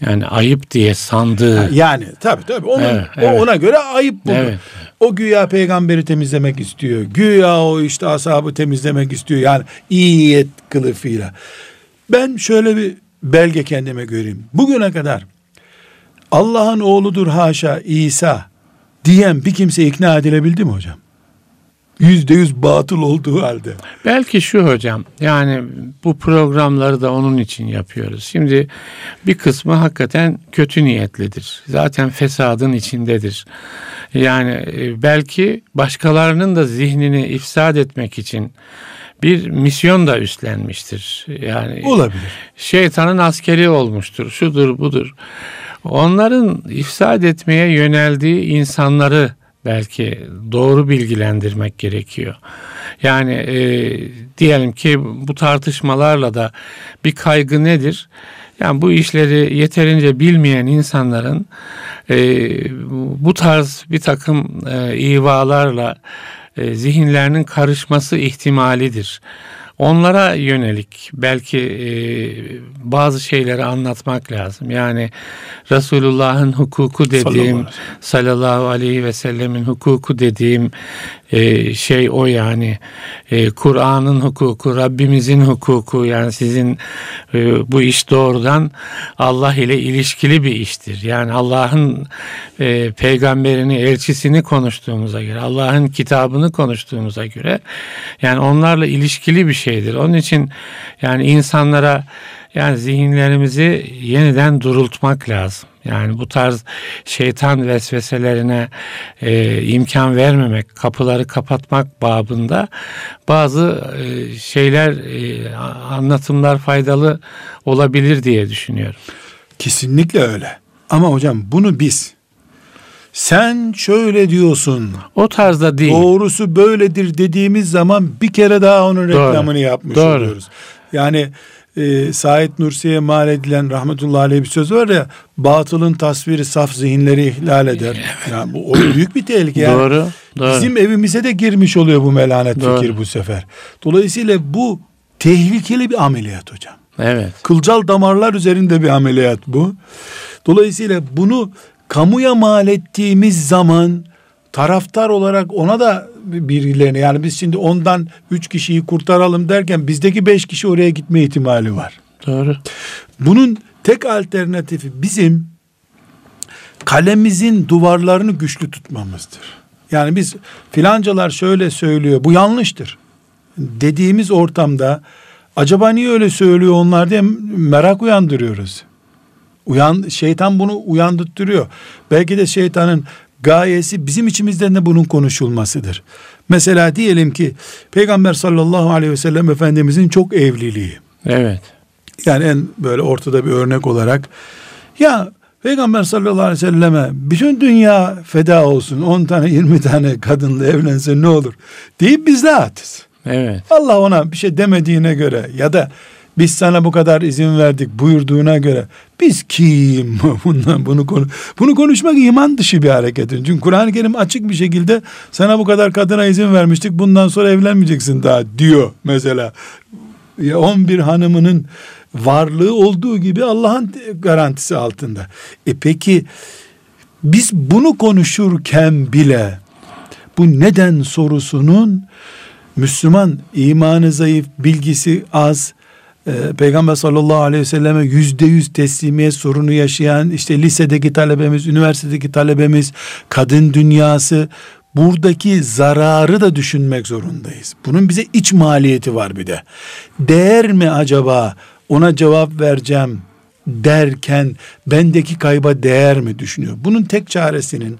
Speaker 1: yani ayıp diye sandığı
Speaker 2: Yani tabii tabii onun,
Speaker 1: Evet,
Speaker 2: o
Speaker 1: evet.
Speaker 2: ona göre ayıp buldu.
Speaker 1: Evet.
Speaker 2: O güya peygamberi temizlemek istiyor. Güya o işte ashabı temizlemek istiyor. Yani iyi niyet kılıfıyla. Ben şöyle bir belge kendime göreyim. Bugüne kadar Allah'ın oğludur haşa İsa diyen bir kimse ikna edilebildi mi hocam? Yüzde yüz batıl olduğu halde.
Speaker 1: Belki şu hocam yani bu programları da onun için yapıyoruz. Şimdi bir kısmı hakikaten kötü niyetlidir. Zaten fesadın içindedir. Yani e, belki başkalarının da zihnini ifsad etmek için bir misyon da üstlenmiştir. Yani
Speaker 2: Olabilir.
Speaker 1: şeytanın askeri olmuştur. Şudur budur. Onların ifsad etmeye yöneldiği insanları belki doğru bilgilendirmek gerekiyor. Yani e, diyelim ki bu tartışmalarla da bir kaygı nedir? Yani bu işleri yeterince bilmeyen insanların e, bu tarz bir takım e, ivalarla e, zihinlerinin karışması ihtimalidir. Onlara yönelik belki e, bazı şeyleri anlatmak lazım. Yani Resulullah'ın hukuku dediğim sallallahu aleyhi ve sellemin hukuku dediğim e, şey o yani E, Kur'an'ın hukuku, Rabbimizin hukuku yani sizin e, bu iş doğrudan Allah ile ilişkili bir iştir. Yani Allah'ın e, peygamberini, elçisini konuştuğumuza göre, Allah'ın kitabını konuştuğumuza göre yani onlarla ilişkili bir şeydir. Onun için yani insanlara yani zihinlerimizi yeniden durultmak lazım. Yani bu tarz şeytan vesveselerine e, imkan vermemek, kapıları kapatmak babında bazı e, şeyler, e, anlatımlar faydalı olabilir diye düşünüyorum.
Speaker 2: Kesinlikle öyle. Ama hocam bunu biz sen şöyle diyorsun
Speaker 1: O tarzda değil.
Speaker 2: doğrusu böyledir dediğimiz zaman bir kere daha onun
Speaker 1: Doğru.
Speaker 2: reklamını yapmış
Speaker 1: Doğru.
Speaker 2: oluyoruz. Yani e, Said Nursi'ye mal edilen rahmetullahi aleyh bir söz var ya batılın tasviri saf zihinleri ihlal eder. Yani bu o büyük bir tehlike. Yani
Speaker 1: Doğru. Doğru.
Speaker 2: Bizim evimize de girmiş oluyor bu melanet
Speaker 1: Doğru.
Speaker 2: fikir bu sefer. Dolayısıyla bu tehlikeli bir ameliyat hocam.
Speaker 1: Evet.
Speaker 2: Kılcal damarlar üzerinde bir ameliyat bu. Dolayısıyla bunu kamuya mal ettiğimiz zaman taraftar olarak ona da birilerine yani biz şimdi ondan üç kişiyi kurtaralım derken bizdeki beş kişi oraya gitme ihtimali var.
Speaker 1: Doğru.
Speaker 2: Bunun tek alternatifi bizim kalemizin duvarlarını güçlü tutmamızdır. Yani biz filancalar şöyle söylüyor bu yanlıştır dediğimiz ortamda acaba niye öyle söylüyor onlar diye merak uyandırıyoruz. Uyan, şeytan bunu uyandırtıyor. Belki de şeytanın gayesi bizim içimizden de bunun konuşulmasıdır. Mesela diyelim ki Peygamber sallallahu aleyhi ve sellem Efendimizin çok evliliği.
Speaker 1: Evet.
Speaker 2: Yani en böyle ortada bir örnek olarak ya Peygamber sallallahu aleyhi ve selleme bütün dünya feda olsun 10 tane 20 tane kadınla evlense ne olur deyip biz rahatız.
Speaker 1: Evet.
Speaker 2: Allah ona bir şey demediğine göre ya da biz sana bu kadar izin verdik buyurduğuna göre biz kim [LAUGHS] bundan bunu konu bunu konuşmak iman dışı bir hareket. Çünkü Kur'an-ı Kerim açık bir şekilde sana bu kadar kadına izin vermiştik bundan sonra evlenmeyeceksin daha diyor mesela. Ya 11 hanımının varlığı olduğu gibi Allah'ın garantisi altında. E peki biz bunu konuşurken bile bu neden sorusunun Müslüman imanı zayıf, bilgisi az, e, Peygamber sallallahu aleyhi ve selleme yüzde yüz teslimiyet sorunu yaşayan, işte lisedeki talebemiz, üniversitedeki talebemiz, kadın dünyası, buradaki zararı da düşünmek zorundayız. Bunun bize iç maliyeti var bir de. Değer mi acaba ona cevap vereceğim derken bendeki kayba değer mi düşünüyor? Bunun tek çaresinin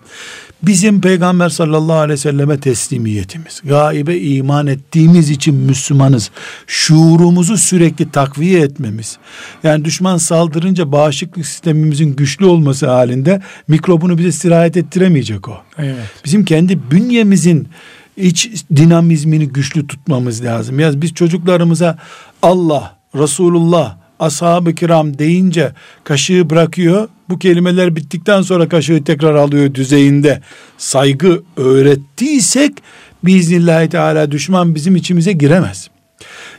Speaker 2: bizim Peygamber sallallahu aleyhi ve selleme teslimiyetimiz, gaibe iman ettiğimiz için Müslümanız, şuurumuzu sürekli takviye etmemiz, yani düşman saldırınca bağışıklık sistemimizin güçlü olması halinde mikrobunu bize sirayet ettiremeyecek o.
Speaker 1: Evet.
Speaker 2: Bizim kendi bünyemizin iç dinamizmini güçlü tutmamız lazım. Yani biz çocuklarımıza Allah, Resulullah, ashab-ı kiram deyince kaşığı bırakıyor. Bu kelimeler bittikten sonra kaşığı tekrar alıyor düzeyinde. Saygı öğrettiysek biiznillahü teala düşman bizim içimize giremez.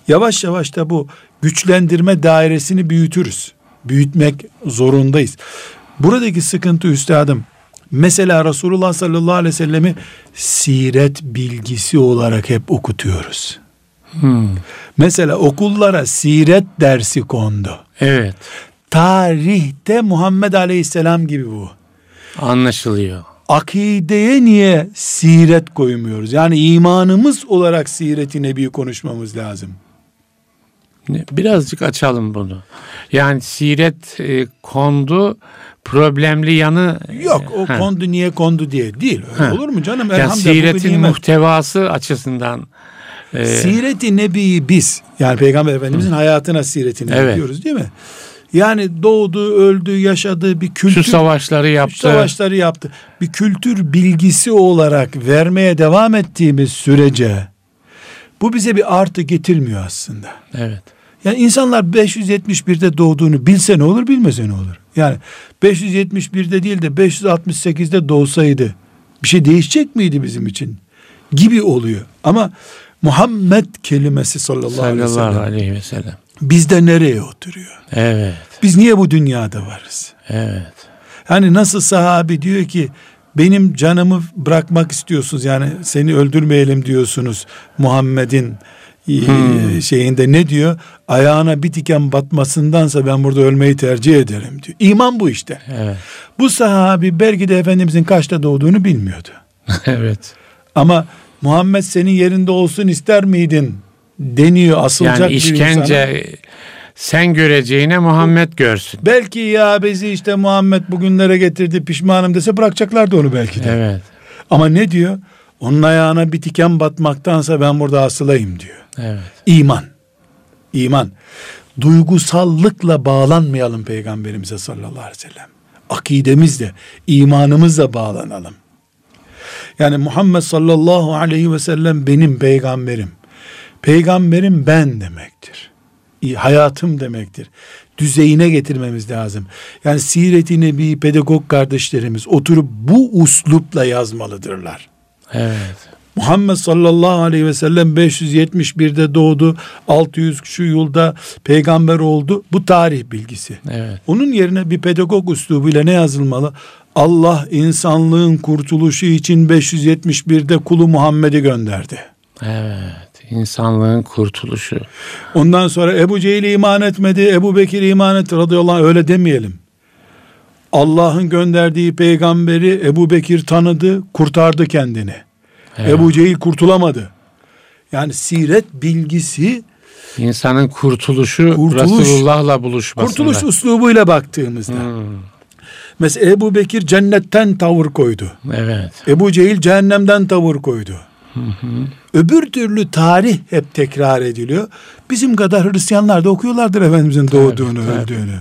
Speaker 2: Yavaş yavaş da bu güçlendirme dairesini büyütürüz. Büyütmek zorundayız. Buradaki sıkıntı üstadım Mesela Resulullah sallallahu aleyhi ve sellemi siret bilgisi olarak hep okutuyoruz.
Speaker 1: Hmm.
Speaker 2: Mesela okullara siret dersi kondu.
Speaker 1: Evet.
Speaker 2: Tarihte Muhammed aleyhisselam gibi bu.
Speaker 1: Anlaşılıyor.
Speaker 2: Akideye niye siret koymuyoruz? Yani imanımız olarak siret-i nebi konuşmamız lazım.
Speaker 1: Birazcık açalım bunu. Yani siret e, kondu problemli yanı
Speaker 2: Yok o
Speaker 1: Ha.
Speaker 2: kondu niye kondu diye değil. Öyle
Speaker 1: Ha.
Speaker 2: olur mu canım? Elhamdülillah
Speaker 1: siretin muhtevası açısından e,
Speaker 2: Siret-i Nebi'yi biz yani Peygamber Efendimizin hayatına siretini
Speaker 1: Evet.
Speaker 2: diyoruz değil mi? Yani doğdu, öldü, yaşadığı bir kültür
Speaker 1: şu savaşları yaptı.
Speaker 2: savaşları yaptı. Bir kültür bilgisi olarak vermeye devam ettiğimiz sürece bu bize bir artı getirmiyor aslında.
Speaker 1: Evet.
Speaker 2: Yani insanlar 571'de doğduğunu bilse ne olur bilmese ne olur? Yani 571'de değil de 568'de doğsaydı bir şey değişecek miydi bizim için? Gibi oluyor. Ama Muhammed kelimesi sallallahu, aleyhi
Speaker 1: Sallallahu
Speaker 2: sellem
Speaker 1: aleyhi ve sellem.
Speaker 2: bizde nereye oturuyor?
Speaker 1: Evet.
Speaker 2: Biz niye bu dünyada varız?
Speaker 1: Evet.
Speaker 2: Hani nasıl sahabi diyor ki benim canımı bırakmak istiyorsunuz yani seni öldürmeyelim diyorsunuz Muhammed'in e,
Speaker 1: Hmm.
Speaker 2: şeyinde ne diyor? Ayağına bir diken batmasındansa ben burada ölmeyi tercih ederim diyor. İman bu işte.
Speaker 1: Evet.
Speaker 2: Bu sahabi belki de Efendimizin kaçta doğduğunu bilmiyordu. [LAUGHS]
Speaker 1: evet.
Speaker 2: Ama Muhammed senin yerinde olsun ister miydin deniyor asılacak
Speaker 1: Yani
Speaker 2: bir
Speaker 1: işkence
Speaker 2: insana.
Speaker 1: sen göreceğine Muhammed görsün.
Speaker 2: Belki ya bizi işte Muhammed bugünlere getirdi pişmanım dese bırakacaklardı onu belki de.
Speaker 1: Evet.
Speaker 2: Ama ne diyor? Onun ayağına bir diken batmaktansa ben burada asılayım diyor.
Speaker 1: Evet.
Speaker 2: İman. İman. Duygusallıkla bağlanmayalım peygamberimize sallallahu aleyhi ve sellem. Akidemizle, imanımızla bağlanalım. Yani Muhammed sallallahu aleyhi ve sellem benim peygamberim. Peygamberim ben demektir. Hayatım demektir. Düzeyine getirmemiz lazım. Yani Siret-i Nebi pedagog kardeşlerimiz oturup bu uslupla yazmalıdırlar.
Speaker 1: Evet.
Speaker 2: Muhammed sallallahu aleyhi ve sellem 571'de doğdu. 600 şu yılda peygamber oldu. Bu tarih bilgisi.
Speaker 1: Evet.
Speaker 2: Onun yerine bir pedagog üslubuyla ne yazılmalı? Allah insanlığın kurtuluşu için 571'de kulu Muhammed'i gönderdi.
Speaker 1: Evet. İnsanlığın kurtuluşu.
Speaker 2: Ondan sonra Ebu Cehil iman etmedi, Ebu Bekir iman etti radıyallahu anh öyle demeyelim. Allah'ın gönderdiği peygamberi Ebu Bekir tanıdı, kurtardı kendini.
Speaker 1: Evet.
Speaker 2: Ebu Cehil kurtulamadı. Yani siret bilgisi
Speaker 1: İnsanın kurtuluşu
Speaker 2: Kurtuluş.
Speaker 1: Resulullah'la buluşmasında.
Speaker 2: kurtuluş uslubuyla baktığımızda.
Speaker 1: Hmm,
Speaker 2: Mesela Ebu Bekir cennetten tavır koydu.
Speaker 1: Evet.
Speaker 2: Ebu Cehil cehennemden tavır koydu. Öbür türlü tarih hep tekrar ediliyor. Bizim kadar Hristiyanlar da okuyorlardır Efendimizin doğduğunu,
Speaker 1: tabii.
Speaker 2: öldüğünü.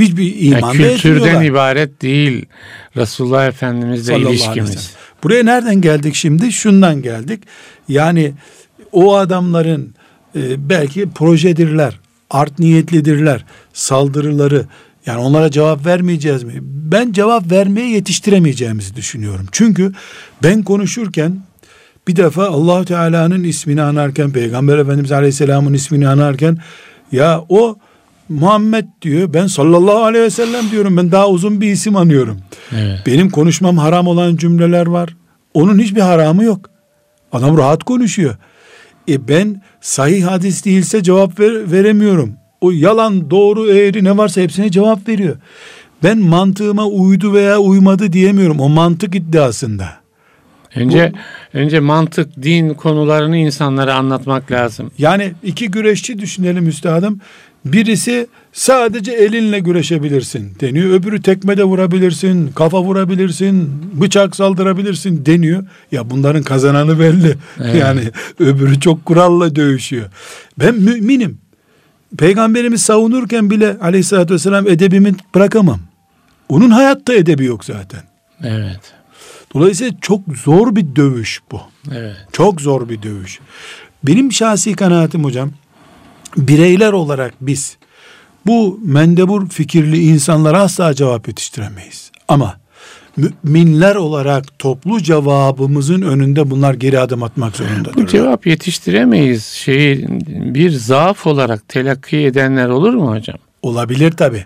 Speaker 2: Hiçbir
Speaker 1: Ya
Speaker 2: iman da
Speaker 1: kültürden ibaret değil Resulullah Efendimizle ilişkimiz.
Speaker 2: Buraya nereden geldik şimdi? Şundan geldik. Yani o adamların e, belki projedirler, art niyetlidirler, saldırıları yani onlara cevap vermeyeceğiz mi? Ben cevap vermeye yetiştiremeyeceğimizi düşünüyorum. Çünkü ben konuşurken bir defa allah Teala'nın ismini anarken, Peygamber Efendimiz Aleyhisselam'ın ismini anarken ya o Muhammed diyor. Ben sallallahu aleyhi ve sellem diyorum. Ben daha uzun bir isim anıyorum.
Speaker 1: Evet.
Speaker 2: Benim konuşmam haram olan cümleler var. Onun hiçbir haramı yok. Adam rahat konuşuyor. E ben sahih hadis değilse cevap ver- veremiyorum. O yalan, doğru, eğri ne varsa hepsine cevap veriyor. Ben mantığıma uydu veya uymadı diyemiyorum. O mantık iddiasında.
Speaker 1: Önce önce mantık, din konularını insanlara anlatmak lazım.
Speaker 2: Yani iki güreşçi düşünelim üstadım. Birisi sadece elinle güreşebilirsin deniyor. Öbürü tekmede vurabilirsin, kafa vurabilirsin, bıçak saldırabilirsin deniyor. Ya bunların kazananı belli.
Speaker 1: Evet. [LAUGHS]
Speaker 2: Yani öbürü çok kuralla dövüşüyor. Ben müminim. Peygamberimiz savunurken bile aleyhissalatü vesselam edebimi bırakamam. Onun hayatta edebi yok zaten.
Speaker 1: Evet.
Speaker 2: Dolayısıyla çok zor bir dövüş bu.
Speaker 1: Evet.
Speaker 2: Çok zor bir dövüş. Benim şahsi kanaatim hocam, bireyler olarak biz bu mendebur fikirli insanlara asla cevap yetiştiremeyiz. Ama müminler olarak toplu cevabımızın önünde bunlar geri adım atmak
Speaker 1: Bu
Speaker 2: zorundadır.
Speaker 1: cevap yetiştiremeyiz. Şeyi bir zaaf olarak telakki edenler olur mu hocam?
Speaker 2: Olabilir tabi.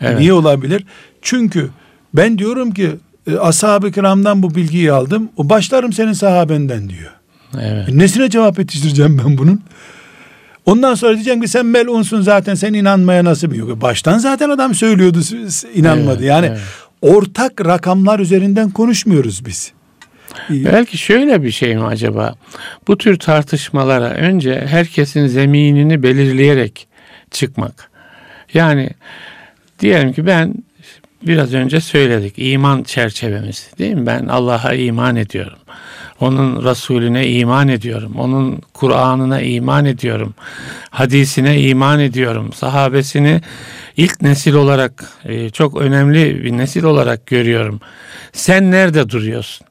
Speaker 1: Evet.
Speaker 2: Niye olabilir? Çünkü ben diyorum ki e, ashab-ı kiramdan bu bilgiyi aldım. O başlarım senin sahabenden diyor.
Speaker 1: Evet.
Speaker 2: Nesine cevap yetiştireceğim ben bunun? Ondan sonra diyeceğim ki sen melunsun zaten sen inanmaya nasip yok. Baştan zaten adam söylüyordu inanmadı.
Speaker 1: Evet,
Speaker 2: yani
Speaker 1: evet.
Speaker 2: Ortak rakamlar üzerinden konuşmuyoruz biz.
Speaker 1: Belki şöyle bir şey mi acaba? Bu tür tartışmalara önce herkesin zeminini belirleyerek çıkmak. Yani diyelim ki ben biraz önce söyledik iman çerçevemiz değil mi? Ben Allah'a iman ediyorum. Onun Resulüne iman ediyorum. Onun Kur'an'ına iman ediyorum. Hadisine iman ediyorum. Sahabesini ilk nesil olarak e, çok önemli bir nesil olarak görüyorum. Sen nerede duruyorsun?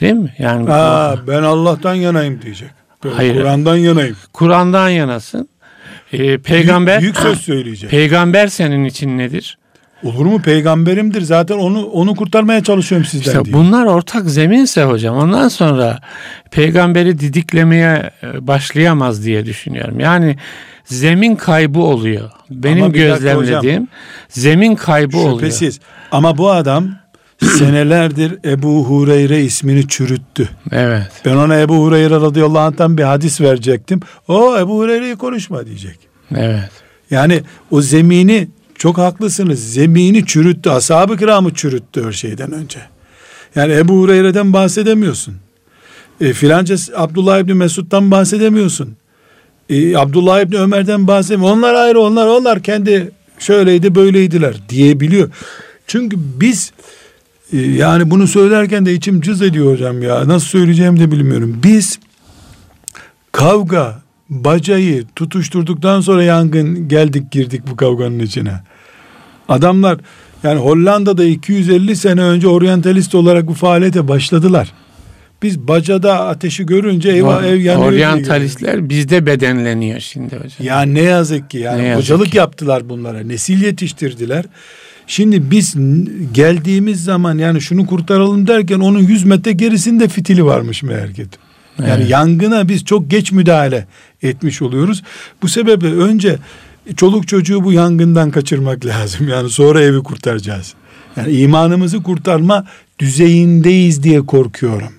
Speaker 1: Değil mi? Yani
Speaker 2: Aa, ben Allah'tan yanayım diyecek. Kur'an'dan yanayım.
Speaker 1: Kur'an'dan yanasın. Ee, peygamber
Speaker 2: Büyük, büyük söz söyleyecek.
Speaker 1: peygamber senin için nedir?
Speaker 2: Olur mu? Peygamberimdir. Zaten onu onu kurtarmaya çalışıyorum sizden
Speaker 1: İşte
Speaker 2: diyor.
Speaker 1: bunlar ortak zeminse hocam ondan sonra peygamberi didiklemeye e, başlayamaz diye düşünüyorum. Yani zemin kaybı oluyor. Benim
Speaker 2: Ama
Speaker 1: gözlemlediğim zemin kaybı oluyor.
Speaker 2: Şüphesiz. Ama bu adam [CLEARS THROAT] senelerdir Ebu Hureyre ismini çürüttü.
Speaker 1: Evet.
Speaker 2: Ben ona Ebu Hureyre radıyallahu anh'tan bir hadis verecektim. O Ebu Hureyre'yi konuşma diyecek.
Speaker 1: Evet.
Speaker 2: Yani o zemini çok haklısınız. Zemini çürüttü. Ashab-ı kiramı çürüttü her şeyden önce. Yani Ebu Hureyre'den bahsedemiyorsun. E, filanca Abdullah İbni Mesud'dan bahsedemiyorsun. E, Abdullah İbni Ömer'den bahsedemiyorsun. Onlar ayrı onlar. Onlar kendi şöyleydi böyleydiler diyebiliyor. Çünkü biz e, yani bunu söylerken de içim cız ediyor hocam ya. Nasıl söyleyeceğimi de bilmiyorum. Biz kavga, bacayı tutuşturduktan sonra yangın geldik girdik bu kavganın içine. Adamlar yani Hollanda'da 250 sene önce oryantalist olarak bu faaliyete başladılar. Biz bacada ateşi görünce eyvah ev yanıyor.
Speaker 1: Oryantalistler bizde bedenleniyor şimdi hocam.
Speaker 2: ya ne yazık ki yani
Speaker 1: Ne yazık
Speaker 2: hocalık
Speaker 1: ki.
Speaker 2: yaptılar bunlara. Nesil yetiştirdiler. Şimdi biz geldiğimiz zaman yani şunu kurtaralım derken onun 100 metre gerisinde fitili varmış meğer ki. Yani
Speaker 1: Evet.
Speaker 2: yangına biz çok geç müdahale etmiş oluyoruz. Bu sebeple önce çoluk çocuğu bu yangından kaçırmak [LAUGHS] lazım. Yani sonra evi kurtaracağız. Yani imanımızı kurtarma düzeyindeyiz diye korkuyorum.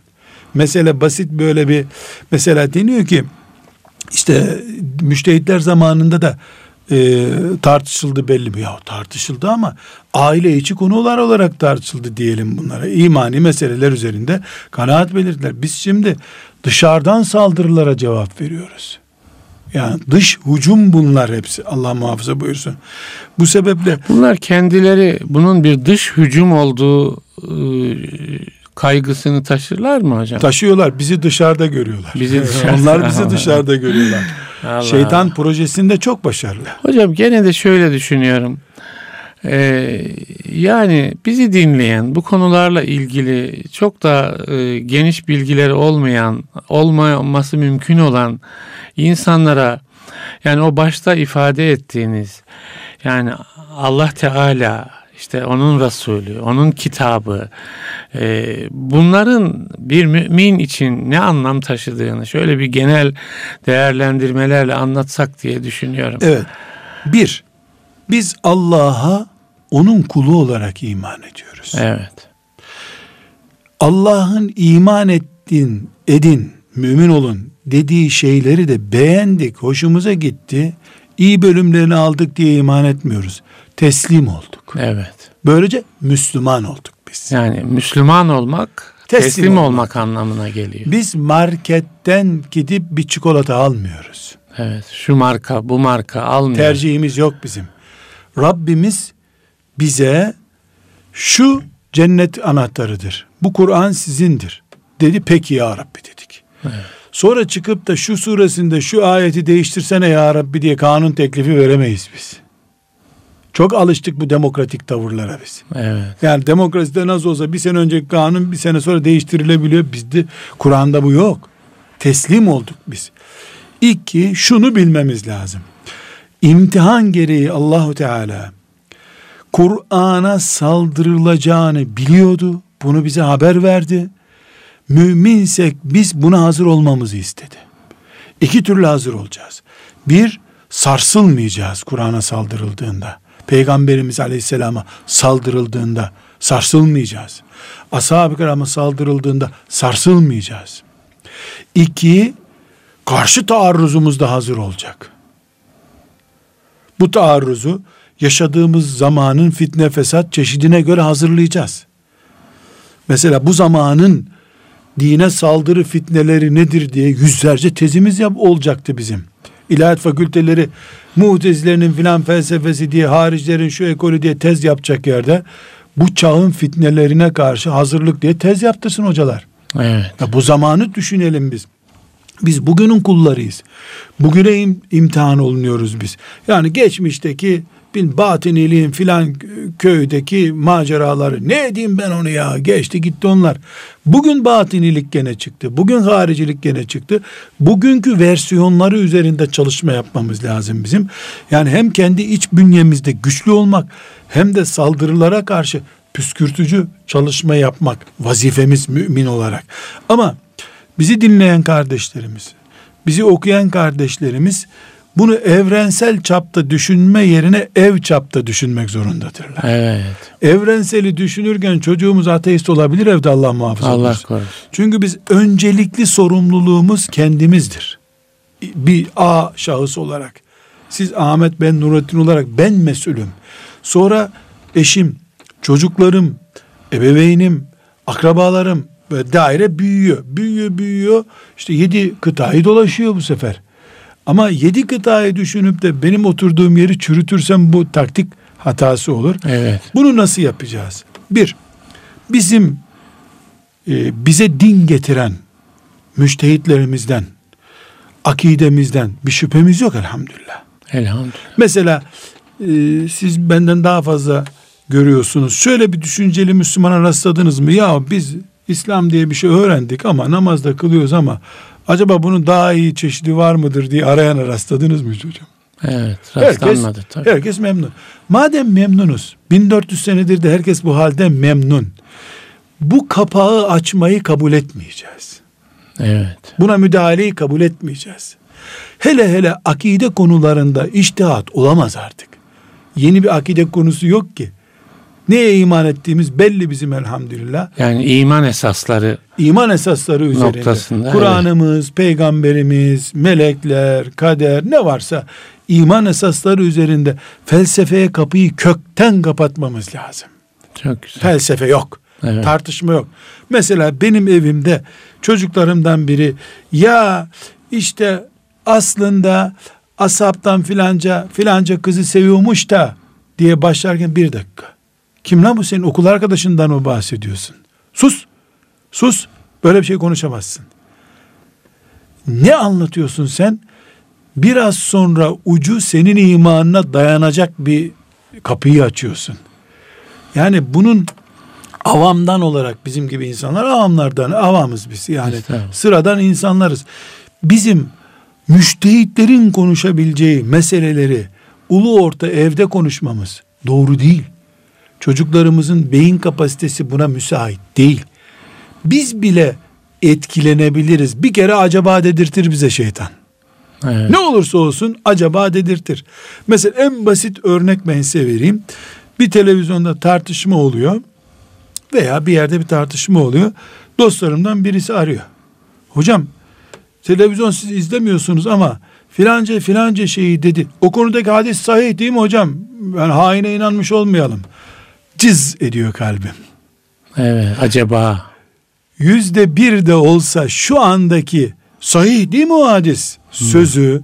Speaker 2: Mesela basit böyle bir mesela deniyor ki işte müştehitler zamanında da e, tartışıldı belli bir ya tartışıldı ama aile içi konular olarak tartışıldı diyelim bunlara. İmani meseleler üzerinde kanaat belirttiler. Biz şimdi dışarıdan saldırılara cevap veriyoruz. Yani dış hücum bunlar hepsi. Allah muhafaza buyursun. Bu sebeple
Speaker 1: Bunlar kendileri bunun bir dış hücum olduğu e, kaygısını taşırlar mı hocam?
Speaker 2: taşıyorlar. Bizi dışarıda görüyorlar.
Speaker 1: Bizi [LAUGHS] dışarıda-
Speaker 2: Onlar bizi dışarıda görüyorlar. [LAUGHS]
Speaker 1: Allah.
Speaker 2: Şeytan projesinde çok başarılı.
Speaker 1: Hocam gene de şöyle düşünüyorum. Ee, yani bizi dinleyen bu konularla ilgili çok da e, geniş bilgileri olmayan, olmaması mümkün olan insanlara yani o başta ifade ettiğiniz yani Allah Teala işte onun Resulü, onun kitabı e, bunların bir mümin için ne anlam taşıdığını şöyle bir genel değerlendirmelerle anlatsak diye düşünüyorum.
Speaker 2: Evet. Bir, biz Allah'a onun kulu olarak iman ediyoruz.
Speaker 1: Evet.
Speaker 2: Allah'ın iman ettin, edin, mümin olun dediği şeyleri de beğendik, hoşumuza gitti. iyi bölümlerini aldık diye iman etmiyoruz. Teslim olduk.
Speaker 1: Evet.
Speaker 2: Böylece Müslüman olduk biz.
Speaker 1: Yani Müslüman olmak
Speaker 2: Teslim
Speaker 1: teslim,
Speaker 2: olmak.
Speaker 1: olmak. anlamına geliyor.
Speaker 2: Biz marketten gidip bir çikolata almıyoruz.
Speaker 1: Evet. Şu marka, bu marka almıyor.
Speaker 2: Tercihimiz yok bizim. Rabbimiz bize şu cennet anahtarıdır. Bu Kur'an sizindir. Dedi peki ya Rabbi dedik. Sonra çıkıp da şu suresinde şu ayeti değiştirsene ya Rabbi diye kanun teklifi veremeyiz biz. Çok alıştık bu demokratik tavırlara biz.
Speaker 1: Evet.
Speaker 2: Yani demokraside nasıl olsa bir sene önceki kanun bir sene sonra değiştirilebiliyor. Bizde Kur'an'da bu yok. Teslim olduk biz. İki, şunu bilmemiz lazım. İmtihan gereği Allahu Teala Kur'an'a saldırılacağını biliyordu. Bunu bize haber verdi. Müminsek biz buna hazır olmamızı istedi. İki türlü hazır olacağız. Bir, sarsılmayacağız Kur'an'a saldırıldığında. Peygamberimiz Aleyhisselam'a saldırıldığında sarsılmayacağız. Ashab-ı kirama saldırıldığında sarsılmayacağız. İki, karşı taarruzumuz da hazır olacak. Bu taarruzu yaşadığımız zamanın fitne fesat çeşidine göre hazırlayacağız. Mesela bu zamanın dine saldırı fitneleri nedir diye yüzlerce tezimiz yap olacaktı bizim. İlahiyat fakülteleri mutezilerin filan felsefesi diye haricilerin şu ekolü diye tez yapacak yerde bu çağın fitnelerine karşı hazırlık diye tez yaptırsın hocalar.
Speaker 1: Evet.
Speaker 2: Ya bu zamanı düşünelim biz. Biz bugünün kullarıyız. Bugüne im- imtihan olunuyoruz biz. Yani geçmişteki bin batiniliğin filan köydeki maceraları ne edeyim ben onu ya geçti gitti onlar. Bugün batinilik gene çıktı. Bugün haricilik gene çıktı. Bugünkü versiyonları üzerinde çalışma yapmamız lazım bizim. Yani hem kendi iç bünyemizde güçlü olmak hem de saldırılara karşı püskürtücü çalışma yapmak vazifemiz mümin olarak. Ama bizi dinleyen kardeşlerimiz, bizi okuyan kardeşlerimiz bunu evrensel çapta düşünme yerine ev çapta düşünmek zorundadırlar.
Speaker 1: Evet.
Speaker 2: Evrenseli düşünürken çocuğumuz ateist olabilir evde Allah muhafaza
Speaker 1: Allah korusun.
Speaker 2: Çünkü biz öncelikli sorumluluğumuz kendimizdir. Bir A şahıs olarak. Siz Ahmet ben Nurettin olarak ben mesulüm. Sonra eşim, çocuklarım, ebeveynim, akrabalarım ve daire büyüyor. Büyüyor, büyüyor. İşte yedi kıtayı dolaşıyor bu sefer. Ama yedi kıtayı düşünüp de benim oturduğum yeri çürütürsem bu taktik hatası olur.
Speaker 1: Evet.
Speaker 2: Bunu nasıl yapacağız? Bir, bizim e, bize din getiren müştehitlerimizden, akidemizden bir şüphemiz yok elhamdülillah.
Speaker 1: Elhamdülillah.
Speaker 2: Mesela e, siz benden daha fazla görüyorsunuz. Şöyle bir düşünceli Müslümana rastladınız mı? Ya biz İslam diye bir şey öğrendik ama namazda kılıyoruz ama acaba bunun daha iyi çeşidi var mıdır diye arayana rastladınız mı hocam?
Speaker 1: Evet,
Speaker 2: Herkes,
Speaker 1: rastlanmadı tabii.
Speaker 2: herkes memnun. Madem memnunuz, 1400 senedir de herkes bu halde memnun. Bu kapağı açmayı kabul etmeyeceğiz.
Speaker 1: Evet.
Speaker 2: Buna müdahaleyi kabul etmeyeceğiz. Hele hele akide konularında iştihat olamaz artık. Yeni bir akide konusu yok ki. Neye iman ettiğimiz belli bizim elhamdülillah.
Speaker 1: Yani iman esasları
Speaker 2: İman esasları üzerinde. Kur'an'ımız, peygamberimiz, melekler, kader ne varsa iman esasları üzerinde felsefeye kapıyı kökten kapatmamız lazım.
Speaker 1: çok güzel.
Speaker 2: Felsefe yok.
Speaker 1: Evet.
Speaker 2: Tartışma yok. Mesela benim evimde çocuklarımdan biri ya işte aslında asaptan filanca filanca kızı seviyormuş da diye başlarken bir dakika. Kim lan bu senin okul arkadaşından mı bahsediyorsun? Sus. Sus. Böyle bir şey konuşamazsın. Ne anlatıyorsun sen? Biraz sonra ucu senin imanına dayanacak bir kapıyı açıyorsun. Yani bunun avamdan olarak bizim gibi insanlar avamlardan avamız biz yani sıradan insanlarız. Bizim müştehitlerin konuşabileceği meseleleri ulu orta evde konuşmamız doğru değil. Çocuklarımızın beyin kapasitesi buna müsait değil. Biz bile etkilenebiliriz. Bir kere acaba dedirtir bize şeytan.
Speaker 1: Evet.
Speaker 2: Ne olursa olsun acaba dedirtir. Mesela en basit örnek ben size vereyim. Bir televizyonda tartışma oluyor veya bir yerde bir tartışma oluyor. Dostlarımdan birisi arıyor. Hocam televizyon siz izlemiyorsunuz ama filanca filanca şeyi dedi. O konudaki hadis sahih değil mi hocam? Yani haine inanmış olmayalım. Cız ediyor kalbim.
Speaker 1: Evet. Acaba
Speaker 2: yüzde bir de olsa şu andaki sahih değil mi o hadis sözü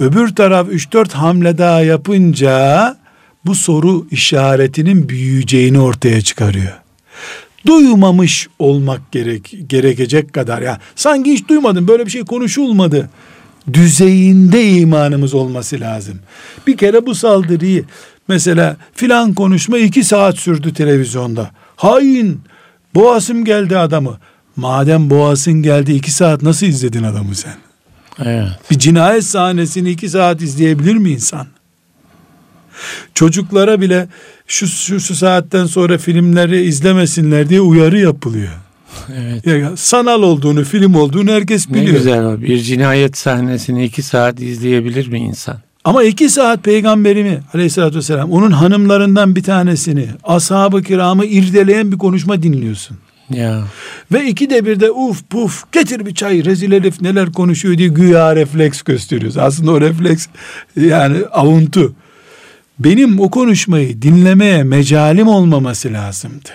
Speaker 2: öbür taraf 3-4 hamle daha yapınca bu soru işaretinin büyüyeceğini ortaya çıkarıyor. Duymamış olmak gerek, gerekecek kadar ya sanki hiç duymadım böyle bir şey konuşulmadı düzeyinde imanımız olması lazım. Bir kere bu saldırıyı mesela filan konuşma iki saat sürdü televizyonda. Hain boğasım geldi adamı. Madem boğasın geldi iki saat nasıl izledin adamı sen?
Speaker 1: evet.
Speaker 2: Bir cinayet sahnesini iki saat izleyebilir mi insan? Çocuklara bile şu, şu, şu saatten sonra filmleri izlemesinler diye uyarı yapılıyor.
Speaker 1: Evet.
Speaker 2: Ya, sanal olduğunu, film olduğunu herkes
Speaker 1: Ne
Speaker 2: biliyor.
Speaker 1: güzel o. Bir cinayet sahnesini iki saat izleyebilir mi insan?
Speaker 2: Ama iki saat peygamberimi aleyhissalatü vesselam onun hanımlarından bir tanesini ashab-ı kiramı irdeleyen bir konuşma dinliyorsun.
Speaker 1: Ya.
Speaker 2: Ve iki de bir de uf puf getir bir çay rezil herif neler konuşuyor diye güya refleks gösteriyoruz. Aslında o refleks yani avuntu. Benim o konuşmayı dinlemeye mecalim olmaması lazımdı.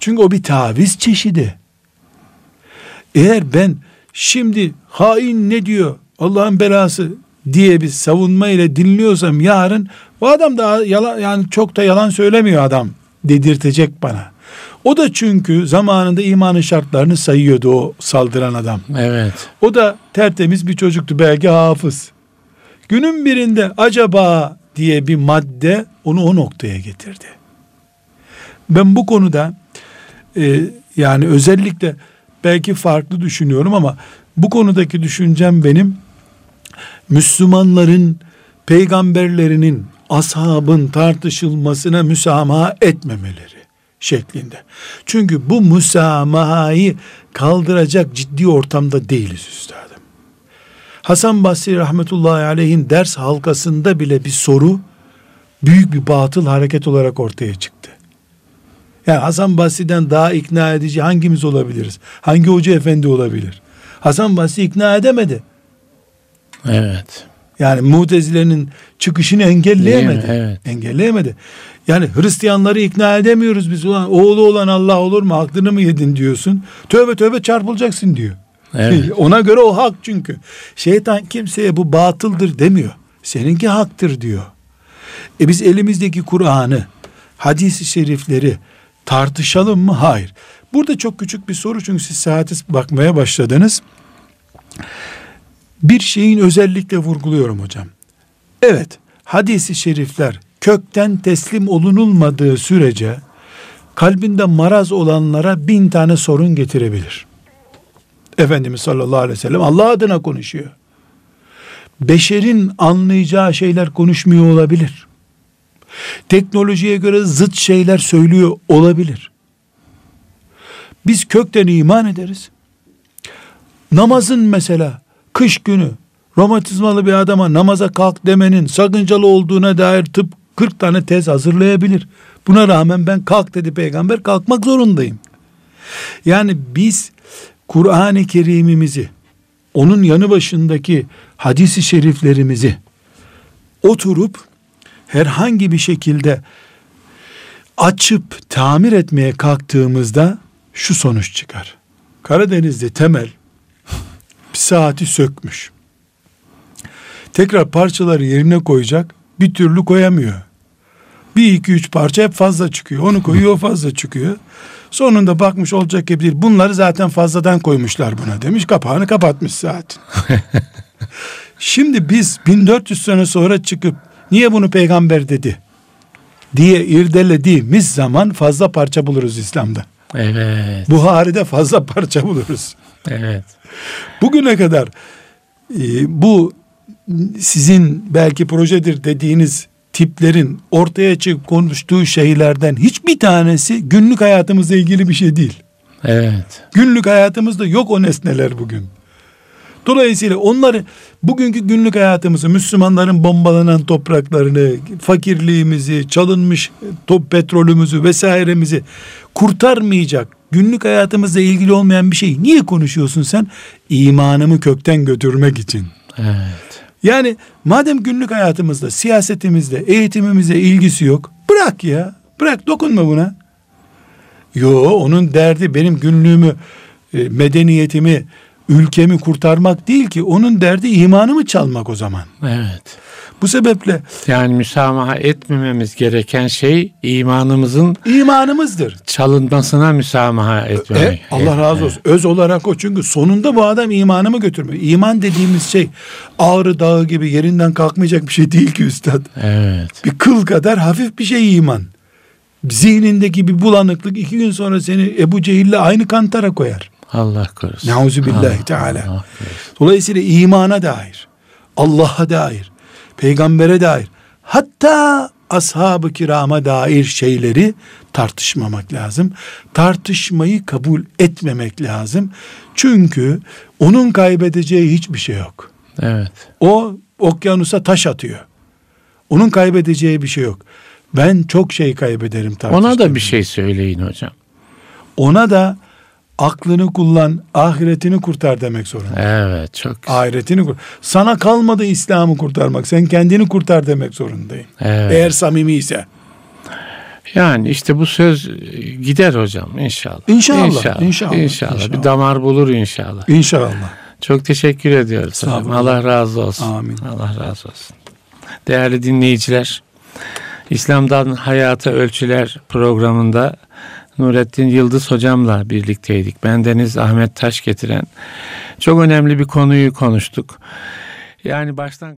Speaker 2: Çünkü o bir taviz çeşidi. Eğer ben şimdi hain ne diyor Allah'ın belası diye bir savunma ile dinliyorsam yarın bu adam da yalan yani çok da yalan söylemiyor adam dedirtecek bana. O da çünkü zamanında imanın şartlarını sayıyordu o saldıran adam.
Speaker 1: Evet.
Speaker 2: O da tertemiz bir çocuktu belki hafız. Günün birinde acaba diye bir madde onu o noktaya getirdi. Ben bu konuda e, yani özellikle belki farklı düşünüyorum ama bu konudaki düşüncem benim Müslümanların peygamberlerinin ashabın tartışılmasına müsamaha etmemeleri şeklinde. Çünkü bu müsamahayı kaldıracak ciddi ortamda değiliz üstadım. Hasan Basri rahmetullahi aleyhin ders halkasında bile bir soru büyük bir batıl hareket olarak ortaya çıktı. Yani Hasan Basri'den daha ikna edici hangimiz olabiliriz? Hangi hoca efendi olabilir? Hasan Basri ikna edemedi.
Speaker 1: Evet.
Speaker 2: Yani mutezilerin çıkışını engelleyemedi.
Speaker 1: Evet.
Speaker 2: Engelleyemedi. Yani Hristiyanları ikna edemiyoruz biz. Ulan, oğlu olan Allah olur mu? Aklını mı yedin diyorsun. Tövbe tövbe çarpılacaksın diyor.
Speaker 1: Evet. [LAUGHS]
Speaker 2: Ona göre o hak çünkü. Şeytan kimseye bu batıldır demiyor. Seninki haktır diyor. E biz elimizdeki Kur'an'ı, hadis-i şerifleri tartışalım mı? Hayır. Burada çok küçük bir soru çünkü siz saate bakmaya başladınız. Bir şeyin özellikle vurguluyorum hocam. Evet, hadisi şerifler kökten teslim olunulmadığı sürece kalbinde maraz olanlara bin tane sorun getirebilir. Efendimiz sallallahu aleyhi ve sellem Allah adına konuşuyor. beşerin anlayacağı şeyler konuşmuyor olabilir. Teknolojiye göre zıt şeyler söylüyor olabilir. Biz kökten iman ederiz. Namazın mesela kış günü romatizmalı bir adama namaza kalk demenin sakıncalı olduğuna dair tıp 40 tane tez hazırlayabilir. Buna rağmen ben kalk dedi peygamber kalkmak zorundayım. Yani biz Kur'an-ı Kerim'imizi onun yanı başındaki hadisi şeriflerimizi oturup herhangi bir şekilde açıp tamir etmeye kalktığımızda şu sonuç çıkar. Karadeniz'de temel saati sökmüş. Tekrar parçaları yerine koyacak bir türlü koyamıyor. Bir iki üç parça hep fazla çıkıyor. Onu koyuyor [LAUGHS] fazla çıkıyor. Sonunda bakmış olacak gibi değil. Bunları zaten fazladan koymuşlar buna demiş. Kapağını kapatmış zaten. [LAUGHS] Şimdi biz 1400 sene sonra çıkıp niye bunu peygamber dedi diye irdelediğimiz zaman fazla parça buluruz İslam'da.
Speaker 1: Evet.
Speaker 2: Buhari'de fazla parça buluruz.
Speaker 1: Evet.
Speaker 2: Bugüne kadar e, bu sizin belki projedir dediğiniz tiplerin ortaya çıkıp konuştuğu şeylerden hiçbir tanesi günlük hayatımızla ilgili bir şey değil.
Speaker 1: Evet.
Speaker 2: Günlük hayatımızda yok o nesneler bugün. Dolayısıyla onları bugünkü günlük hayatımızı, Müslümanların bombalanan topraklarını, fakirliğimizi, çalınmış top petrolümüzü vesairemizi kurtarmayacak, günlük hayatımızla ilgili olmayan bir şey niye konuşuyorsun sen? İmanımı kökten götürmek için.
Speaker 1: Evet.
Speaker 2: Yani madem günlük hayatımızda, siyasetimizde, eğitimimizle ilgisi yok, bırak ya. Bırak dokunma buna. Yo onun derdi benim günlüğümü, e, medeniyetimi, ülkemi kurtarmak değil ki. Onun derdi imanımı çalmak o zaman.
Speaker 1: Evet.
Speaker 2: Bu sebeple
Speaker 1: Yani müsamaha etmememiz gereken şey imanımızın
Speaker 2: imanımızdır.
Speaker 1: çalınmasına müsamaha etmemek.
Speaker 2: E, Allah razı olsun. Öz olarak o çünkü sonunda bu adam imanımı götürmüyor. İman dediğimiz şey ağrı dağı gibi yerinden kalkmayacak bir şey değil ki üstad.
Speaker 1: Evet.
Speaker 2: Bir kıl kadar hafif bir şey iman. Zihnindeki bir bulanıklık iki gün sonra seni Ebu Cehil'le aynı kantara koyar.
Speaker 1: Allah korusun.
Speaker 2: Nauzu billahi teala. Dolayısıyla imana dair, Allah'a dair, peygambere dair, hatta ashab-ı kirama dair şeyleri tartışmamak lazım. Tartışmayı kabul etmemek lazım. Çünkü onun kaybedeceği hiçbir şey yok.
Speaker 1: Evet.
Speaker 2: O okyanusa taş atıyor. Onun kaybedeceği bir şey yok. Ben çok şey kaybederim
Speaker 1: Ona da bir şey söyleyin hocam.
Speaker 2: Ona da aklını kullan, ahiretini kurtar demek zorunda.
Speaker 1: Evet çok güzel.
Speaker 2: Ahiretini kur. Sana kalmadı İslam'ı kurtarmak. Sen kendini kurtar demek zorundayım.
Speaker 1: Evet.
Speaker 2: Eğer samimi ise.
Speaker 1: Yani işte bu söz gider hocam inşallah.
Speaker 2: İnşallah,
Speaker 1: İnşallah.
Speaker 2: inşallah,
Speaker 1: İnşallah.
Speaker 2: inşallah.
Speaker 1: Bir damar bulur inşallah.
Speaker 2: İnşallah.
Speaker 1: Çok teşekkür ediyoruz hocam.
Speaker 2: Estağfurullah.
Speaker 1: Allah razı olsun.
Speaker 2: Amin.
Speaker 1: Allah razı olsun. Değerli dinleyiciler, İslam'dan Hayata Ölçüler programında Nurettin Yıldız hocamla birlikteydik. Bendeniz Ahmet Taş getiren çok önemli bir konuyu konuştuk. Yani baştan